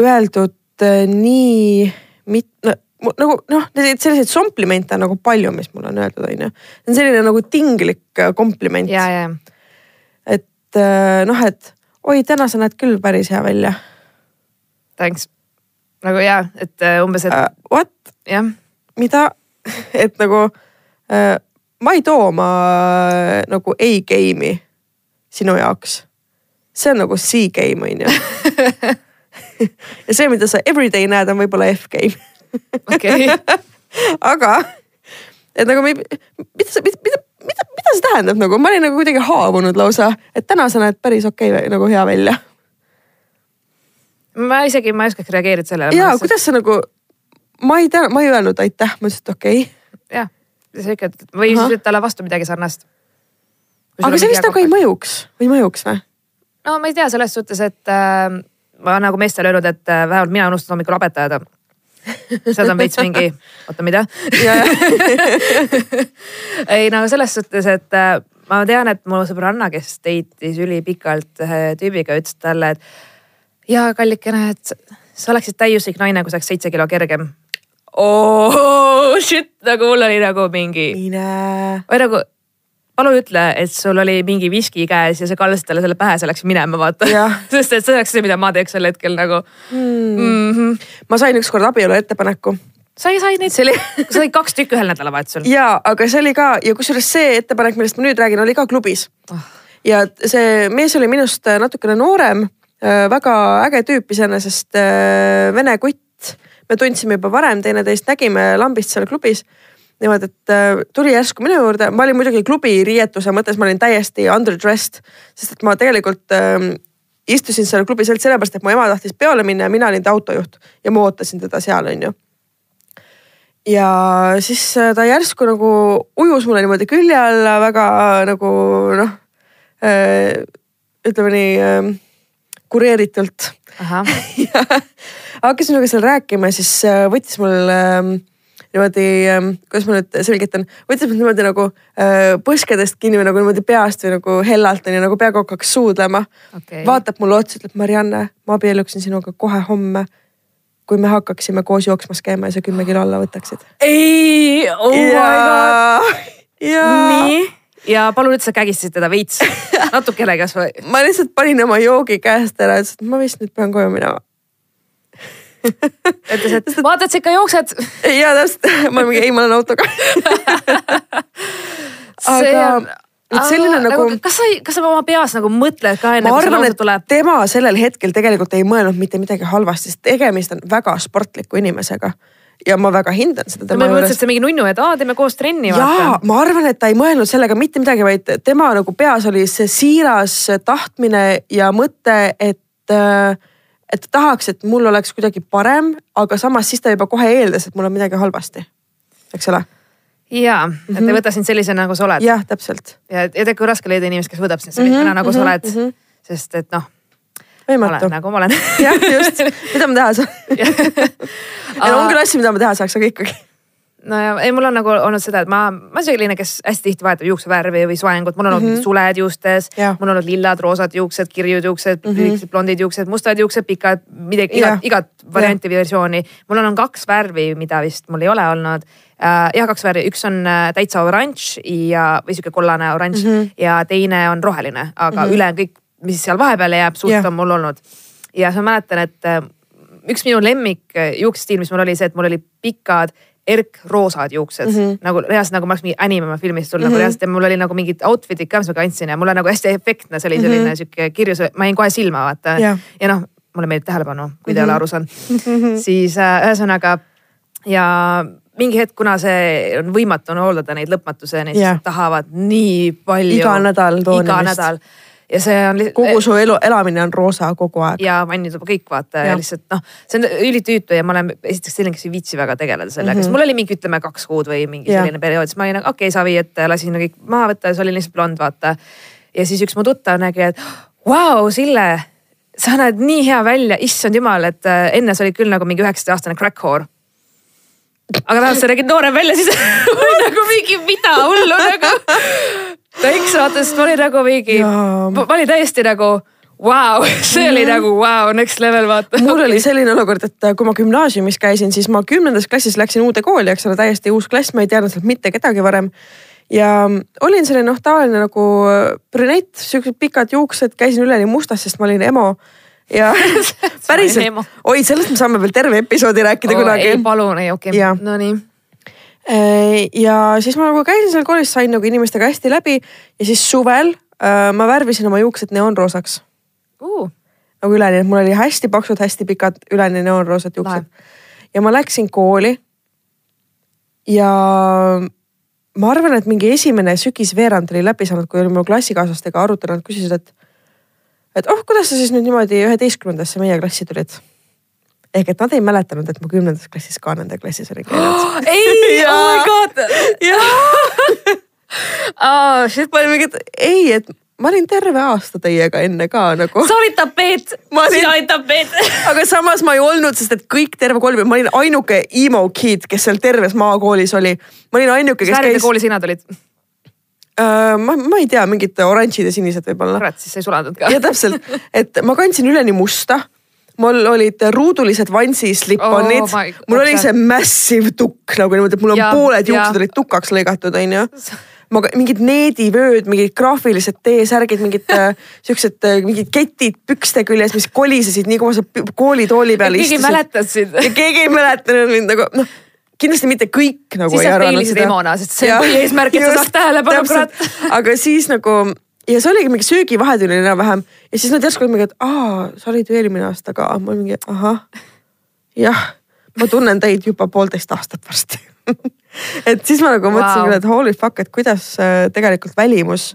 öeldud äh, nii mit-, nagu noh, selliseid komplimente on nagu palju, mis mulle on öeldud, onju. see on selline nagu tinglik äh, kompliment. et äh, noh, et oi, täna sa näed küll päris hea välja thanks. nagu ja, et äh, umbes, et uh,. What, jah, mida, et nagu äh, ma ei too oma nagu A-game'i sinu jaoks. see on nagu C-game on ju ja see, mida sa everyday näed, on võib-olla F-game okei, aga et nagu me ei, mida see, mida, mida, mida, mida see tähendab nagu, ma olin nagu kuidagi haavunud lausa, et täna sa näed päris okei okay, nagu hea välja. Ma isegi, ma ei oskaks reageerida sellele. ja kuidas sa nagu, ma ei tea, ma ei öelnud aitäh, ma ütlesin, et okei okay. jah, sa ütled või Ahah. siis ütled talle vastu midagi sarnast. aga see vist nagu ei mõjuks või mõjuks või? no ma ei tea selles suhtes, et äh, ma nagu meestele öelnud, et äh, vähemalt mina unustan hommikul habet ajada. sealt on veits mingi, oota mida? ei no selles suhtes, et äh, ma tean, et mu sõbranna, kes date'is ülipikalt ühe tüübiga, ütles talle, et ja kallikene, et sa- oleksid täiuslik naine, kui sa oleks seitse kilo kergem oh shit, nagu mul oli nagu mingi või nagu palun ütle, et sul oli mingi viski käes ja sa kallasid talle selle pähe, sa läksid minema, vaata sest et see oleks see, mida ma teeks sel hetkel nagu hmm.. mm. -hmm. ma sain ükskord abielu ettepaneku sa ei said neid, see oli sa said kaks tükki ühel nädalavahetusel. ja, aga see oli ka ja kusjuures see ettepanek, millest ma nüüd räägin, oli ka klubis Ah. ja see mees oli minust natukene noorem, väga äge tüüp iseenesest, vene kutt. me tundsime juba varem teineteist, nägime lambist seal klubis. niimoodi, et äh, tuli järsku minu juurde, ma olin muidugi klubi riietuse mõttes, ma olin täiesti underdressed, sest et ma tegelikult äh, istusin seal klubis ainult sellepärast, et mu ema tahtis peole minna ja mina olin ta autojuht ja ma ootasin teda seal, onju ja siis äh, ta järsku nagu ujus mulle niimoodi külje alla väga nagu noh, ütleme nii äh, kureeritult ja hakkasin minuga seal rääkima ja siis äh, võttis mul äh, niimoodi, kuidas ma nüüd selgitan, võttis mind niimoodi nagu äh, põskedest kinni või nagu niimoodi peast või nagu hellalt onju, nagu peaaegu hakkaks suudlema okay. vaatab mulle otsa, ütleb Marianne, ma abielluksin sinuga kohe homme. kui me hakkaksime koos jooksmas käima ja sa kümme kilo alla võtaksid. ei, oh my god. ja. nii, ja palun ütle, sa kägistasid teda veits, natukene kasvõi. ma lihtsalt panin oma joogi käest ära, ütlesin, et ma vist nüüd pean koju minema. ütles, et vaata, et sa ikka jooksed. ja täpselt, ma mingi, ei, ma olen autoga see on et selline Aga, nagu, kas sa, kas sa oma peas nagu mõtled ka enne, kui lause et tuleb? tema sellel hetkel tegelikult ei mõelnud mitte midagi halvasti, sest tegemist on väga sportliku inimesega. Ja ma väga hindan seda ma tema mõtlesin, juures et see mingi nunnu, et aa, teeme koos trenni. jaa, ma arvan, et ta ei mõelnud sellega mitte midagi, vaid tema nagu peas oli see siiras tahtmine ja mõte, et, et ta tahaks, et mul oleks kuidagi parem, aga samas siis ta juba kohe eeldas, et mul on midagi halvasti. eks ole? jaa, et Mhm. ei võta sind sellisena, nagu sa oled. jah, täpselt. ja, ja tead, kui raske leida inimest, kes võtab sind sellisena Mhm, nagu sa mhm, oled mhm. sest et noh, võimatu nagu ma olen jah, just, mida ma teha saan. ja on küll asju, mida ma teha saaks, aga ikkagi. no ja ei, mul on nagu olnud seda, et ma, ma olen selline, kes hästi tihti vahetab juuksevärvi või soengut, mul on olnud mm -hmm. suled juustes mul on olnud lillad, roosad juuksed, kirjud juuksed mm. -hmm. blondid juuksed, mustad juuksed, pikad, midagi, Jah. igat, igat varianti, versiooni. mul on olnud kaks värvi, mida vist mul ei ole olnud äh,. jah, kaks värvi, üks on äh, täitsa oranž ja, või sihuke kollane oranž mm. -hmm. ja teine on roheline, aga mm -hmm. ülejäänud kõik, mis seal vahepeale jääb, suht Jah. on mul olnud. ja siis ma mäletan, et äh, üks minu lemmik äh, juuksestiil, mis mul oli see, et mul oli pikad erkroosad juuksed mm, -hmm. nagu reaalselt nagu ma oleks mingi anime filmist tulnud mm, -hmm. nagu reaalselt ja mul oli nagu mingid outfit'id ka, mis ma kandsin ja mul on nagu hästi efektne, see oli selline mm -hmm. sihuke kirjus, ma jäin kohe silma vaata Jah. ja noh, mulle meeldib tähelepanu, kui te ei Mhm. ole aru saanud, siis äh, ühesõnaga ja mingi hetk, kuna see on võimatu on hooldada neid lõpmatuseni, siis nad tahavad nii palju. Iga nädal iga nädal ja see on. kogu su elu, elamine on roosa kogu aeg. ja vannituba kõik vaata ja Jah. lihtsalt noh, see on ülitüütu ja ma olen esiteks selline, kes ei viitsi väga tegeleda sellega mm, -hmm. sest mul oli mingi ütleme kaks kuud või mingi Jah. selline periood, siis ma olin nagu okei okay,, savi ette, lasin kõik maha võtta ja see oli lihtsalt blond, vaata. ja siis üks mu tuttav nägi, et vau wow,, Sille, sa näed nii hea välja, issand jumal, et äh, enne sa olid küll nagu mingi üheksateistaastane crack-whore. aga tahad sa nägid noorem välja, siis nagu mingi mida hullu nagu. Thanks vaata, sest ma olin nagu mingi, ma olin täiesti nagu vau, see oli nagu vau, next level vaata. mul oli selline olukord, et kui ma gümnaasiumis käisin, siis ma kümnendas klassis läksin uude kooli, eks ole, täiesti uus klass, ma ei teadnud sealt mitte kedagi varem. ja olin selline noh, tavaline nagu brünett, siuksed pikad juuksed, käisin üleni mustas, sest ma olin emo. ja päriselt oi, sellest me saame veel terve episoodi rääkida ei kunagi. palun, ei okei okay., no nii. Äh, ja siis ma nagu käisin seal koolis, sain nagu inimestega hästi läbi ja siis suvel äh, ma värvisin oma juuksed neoonroosaks Uh, nagu üleni, et mul oli hästi paksud, hästi pikad üleni neoonroosad juuksed. ja ma läksin kooli. ja ma arvan, et mingi esimene sügisveerand oli läbi saanud, kui olime klassikaaslastega arutanud, küsisid, et, et oh, kuidas sa siis nüüd niimoodi üheteistkümnendasse meie klassi tulid. Ehk et nad ei mäletanud, et ma kümnendas klassis ka nende klassis olin käinud. ei, Jaa. oh my god. oh shit, ma olin mingi, et ei, et ma olin terve aasta teiega enne ka nagu. sa olid tapeet, sina olid tapeet. aga samas ma ei olnud, sest et kõik terve kooli, ma olin ainuke emo kid, kes seal terves maakoolis oli. ma olin ainuke, kes värvide käis, kooli sina tulid? ma, ma ei tea, mingid oranžid ja sinised võib-olla. kurat, siis sa ei sulanud ka ja. täpselt, et ma kandsin üleni musta mul olid ruudulised vansi slip-on'id Oh mul oli see massive tukk nagu niimoodi, et mul on Ja, pooled juuksed olid tukaks lõigatud, onju. ma mingid needivööd, mingid graafilised T-särgid, mingid äh, siuksed äh, mingid ketid pükste küljes, mis kolisesid nii, kui ma seal koolitooli peal keegi istusin. mäletas sind. keegi ei mäletanud mind nagu noh, kindlasti mitte kõik nagu siis ei arvanud seda. emona, sest see on põhieesmärk, et sa saaks tähelepanu, kurat. aga siis nagu ja see oligi mingi söögivahetund oli enam-vähem ja siis nad järsku olid mingi, et aa, sa olid ju eelmine aasta ka, ma olin mingi ahah, jah, ma tunnen teid juba poolteist aastat varsti. Et siis ma nagu wow. mõtlesin küll, et holy fuck, et kuidas äh, tegelikult välimus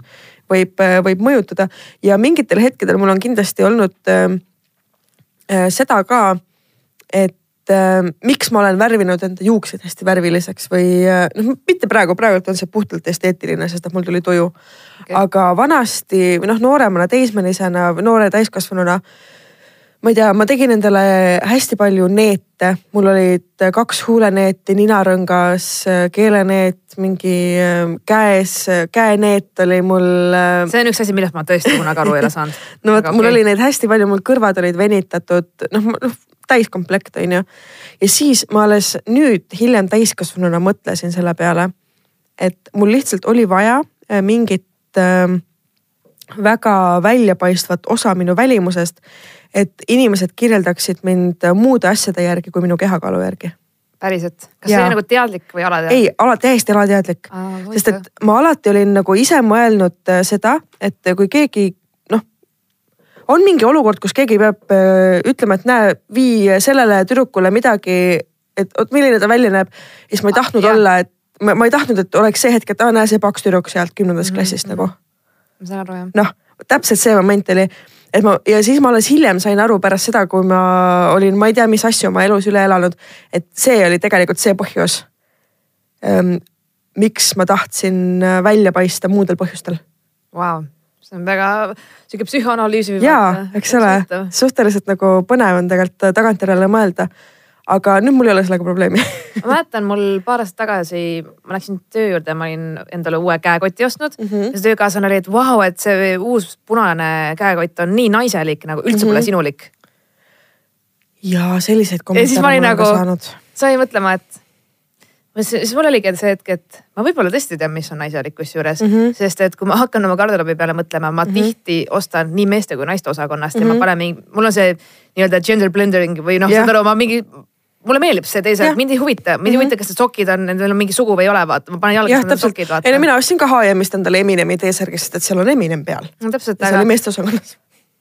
võib, võib mõjutada. Ja mingitel hetkedel mul on kindlasti olnud äh, äh, seda ka, et äh, miks ma olen värvinud enda juuksed hästi värviliseks või äh, noh, mitte praegu, praegult on see puhtalt esteetiline, sest et mul tuli tuju okay.. aga vanasti või noh, nooremana teismelisena või noore täiskasvanuna ma ei tea, ma tegin endale hästi palju neete, mul olid kaks huuleneeti ninarõngas, keeleneet, mingi äh, käes, käeneet oli mul. äh, see on üks asi, millest ma tõesti kunagi aru ei ole saanud. no vot, mul oli neid hästi palju, mul kõrvad olid venitatud, noh, noh täiskomplekt on ju. ja siis ma alles nüüd hiljem täiskasvanuna mõtlesin selle peale, et mul lihtsalt oli vaja äh, mingit äh, väga väljapaistvat osa minu välimusest, et inimesed kirjeldaksid mind muude asjade järgi kui minu kehakaalu järgi. päriselt, kas see Jaa. oli nagu teadlik või alateadlik? ei, ala täiesti alateadlik sest et ma alati olin nagu ise mõelnud äh, seda, et kui keegi on mingi olukord, kus keegi peab äh, ütlema, et näe, vii sellele tüdrukule midagi, et oot, milline ta välja näeb. ja siis ma ei Ah, tahtnud jah. olla, et ma, ma ei tahtnud, et oleks see hetk, et aa näe see paks tüdruk sealt kümnendast Mhm, klassist nagu ma saan aru jah. noh, täpselt see moment oli, et ma ja siis ma alles hiljem sain aru pärast seda, kui ma olin, ma ei tea, mis asju oma elus üle elanud, et see oli tegelikult see põhjus ähm,. miks ma tahtsin äh, välja paista muudel põhjustel. Vau, see on väga sihuke psühhoanalüüsiv. jaa, eks ole, suhteliselt nagu põnev on tegelikult tagantjärele mõelda. aga nüüd mul ei ole sellega probleemi. ma mäletan, mul paar aastat tagasi ma läksin töö juurde, ma olin endale uue käekoti ostnud mm. -hmm. ja see töökaaslane oli, et vau, et see uus punane käekott on nii naiselik nagu üldse mm -hmm. pole sinulik. ja selliseid kommentaare ma olen ka nagu saanud., sain mõtlema, et siis mul oligi see hetk, et ma võib-olla tõesti tean, mis on naiselik kusjuures mm, Mhm. -hmm. sest et kui ma hakkan oma garderoobi peale mõtlema, ma mm -hmm. tihti ostan nii meeste kui naiste osakonnast mm -hmm. ja ma panen mingi, mul on see nii-öelda gender blendering või noh Jah. saad aru, ma mingi mulle meeldib see teise Jah., mind ei huvita, mind ei huvita, kas need sokid on, nendel on mingi sugu või ei ole, vaata, ma panen jalgadesse need sokid, vaata ei no mina ostsin ka H&M-ist endale Eminemi T-särgi, sest et seal on Eminem peal. no täpselt, see aga oli meeste osakonnas.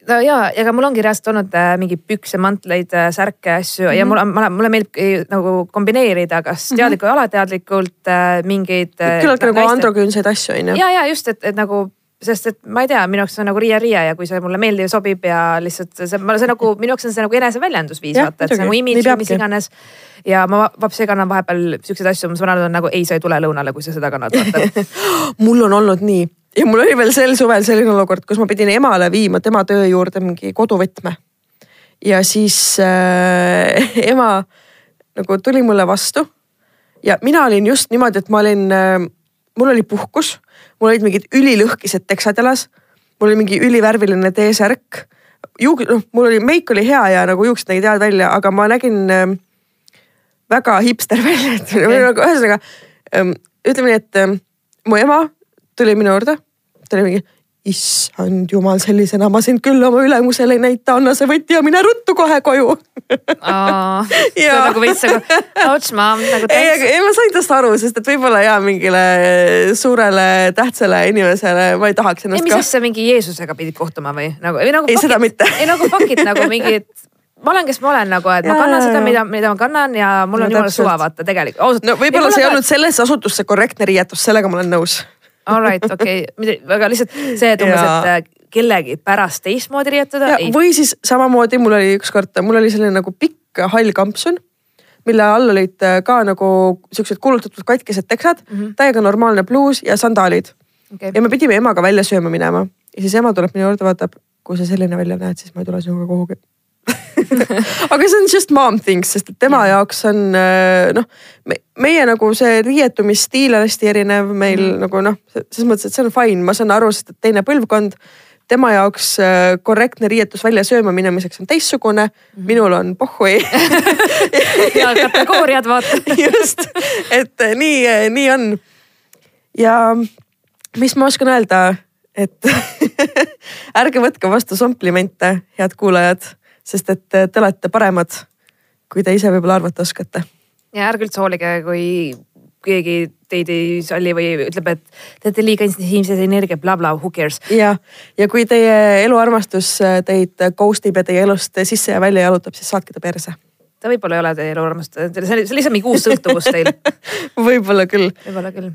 No ja, ega mul ongi reaalselt olnud äh, mingeid pükse, mantleid, särke, asju mm -hmm. Mhm. ja mul on, mulle meeldib äh, nagu kombineerida, kas teadlikult või alateadlikult äh, mingeid. küllaltki nagu androküünseid asju on ju. ja, ja just, et, et nagu sest et ma ei tea, minu jaoks on nagu Riia Riia ja kui see mulle meeldib, sobib ja lihtsalt see, see nagu minu jaoks on see nagu eneseväljendusviis, vaata, et see on mu muidugi. imidž või mis iganes. ja ma vapsi kannan vahepeal siukseid asju, mu sõbrad on nagu ei, sa ei tule lõunale, kui sa seda kannad, vaata. mul on olnud nii ja mul oli veel sel suvel selline olukord, kus ma pidin emale viima tema töö juurde mingi koduvõtme. ja siis äh, ema nagu tuli mulle vastu. Ja mina olin just niimoodi, et ma olin äh,, mul oli puhkus, mul olid mingid ülilõhkised teksad jalas, mul oli mingi ülivärviline T-särk. juuk-, noh, mul oli meik oli hea ja nagu juuksed nägid head välja, aga ma nägin äh, väga hipster välja, et või nagu ühesõnaga ähm, ütleme nii, et ähm, mu ema tuli minu juurde, ta oli mingi issand jumal, sellisena ma sind küll oma ülemusele ei näita, anna see võti ja mine ruttu kohe koju. see Jaa. on nagu veits nagu, ouch mom, nagu ei, aga ei ma sain tast aru, sest et võib-olla ja mingile suurele tähtsale inimesele ma ei tahaks ennast mis ka. asja mingi Jeesusega pidid kohtuma või nagu, või nagu. Ei, seda mitte. ei nagu fuck'id nagu mingid, ma olen, kes ma olen nagu, et ma Jaa, kannan seda, mida, mida ma kannan ja mul No on jumala täpselt. suva vaata tegelikult, no võib-olla see ei olnud selles asutuses see korrektne riietus, sellega ma olen nõus. All right, okei okay., aga lihtsalt see, et umbes, et äh, kellegi pärast teistmoodi riietuda, ei. või siis samamoodi mul oli ükskord, mul oli selline nagu pikk hall kampsun, mille all olid äh, ka nagu siuksed kulutatud katkised teksad mm, -hmm. täiega normaalne pluus ja sandaalid Okay. ja me pidime emaga välja sööma minema ja siis ema tuleb minu juurde, vaatab, kui sa selline välja näed, siis ma ei tule sinuga kuhugi aga see on just mom things, sest et tema jaoks on äh, noh, meie nagu see riietumisstiil on hästi erinev meil mm. nagu noh, selles mõttes, et see on fine, ma saan aru, sest et teine põlvkond. tema jaoks äh, korrektne riietus välja sööma minemiseks on teistsugune mm., minul on pohhui ja kategooriad vaata. just, et äh, nii, nii on. ja mis ma oskan öelda, et ärge võtke vastu komplimente, head kuulajad, sest et äh, te olete paremad, kui te ise võib-olla arvata oskate. ja ärge üldse hoolige, kui keegi teid ei salli või ütleb, et te olete liiga intensiivses energia bla,, blablabla, who cares. ja, ja kui teie eluarmastus äh, teid ghost ib ja teie elust sisse ja välja jalutab, siis saatke ta perse. ta võib-olla ei ole teie eluarmast, see oli lihtsalt mingi uus sõltuvus teil, võib-olla küll. võib-olla küll.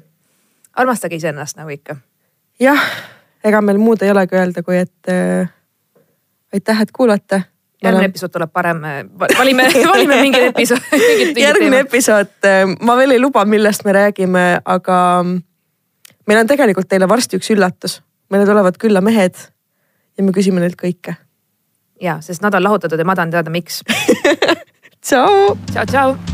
armastage iseennast nagu ikka. jah, ega meil muud ei olegi öelda, kui et äh, aitäh, et kuulate. Järgmine episood tuleb parem, valime, valime mingid episood, järgmine episood, ma veel ei luba, millest me räägime, aga meil on tegelikult teile varsti üks üllatus. meile tulevad külla mehed ja me küsime neilt kõike. ja, sest nad on lahutatud ja ma tahan teada, miks. tšau. tšau, tšau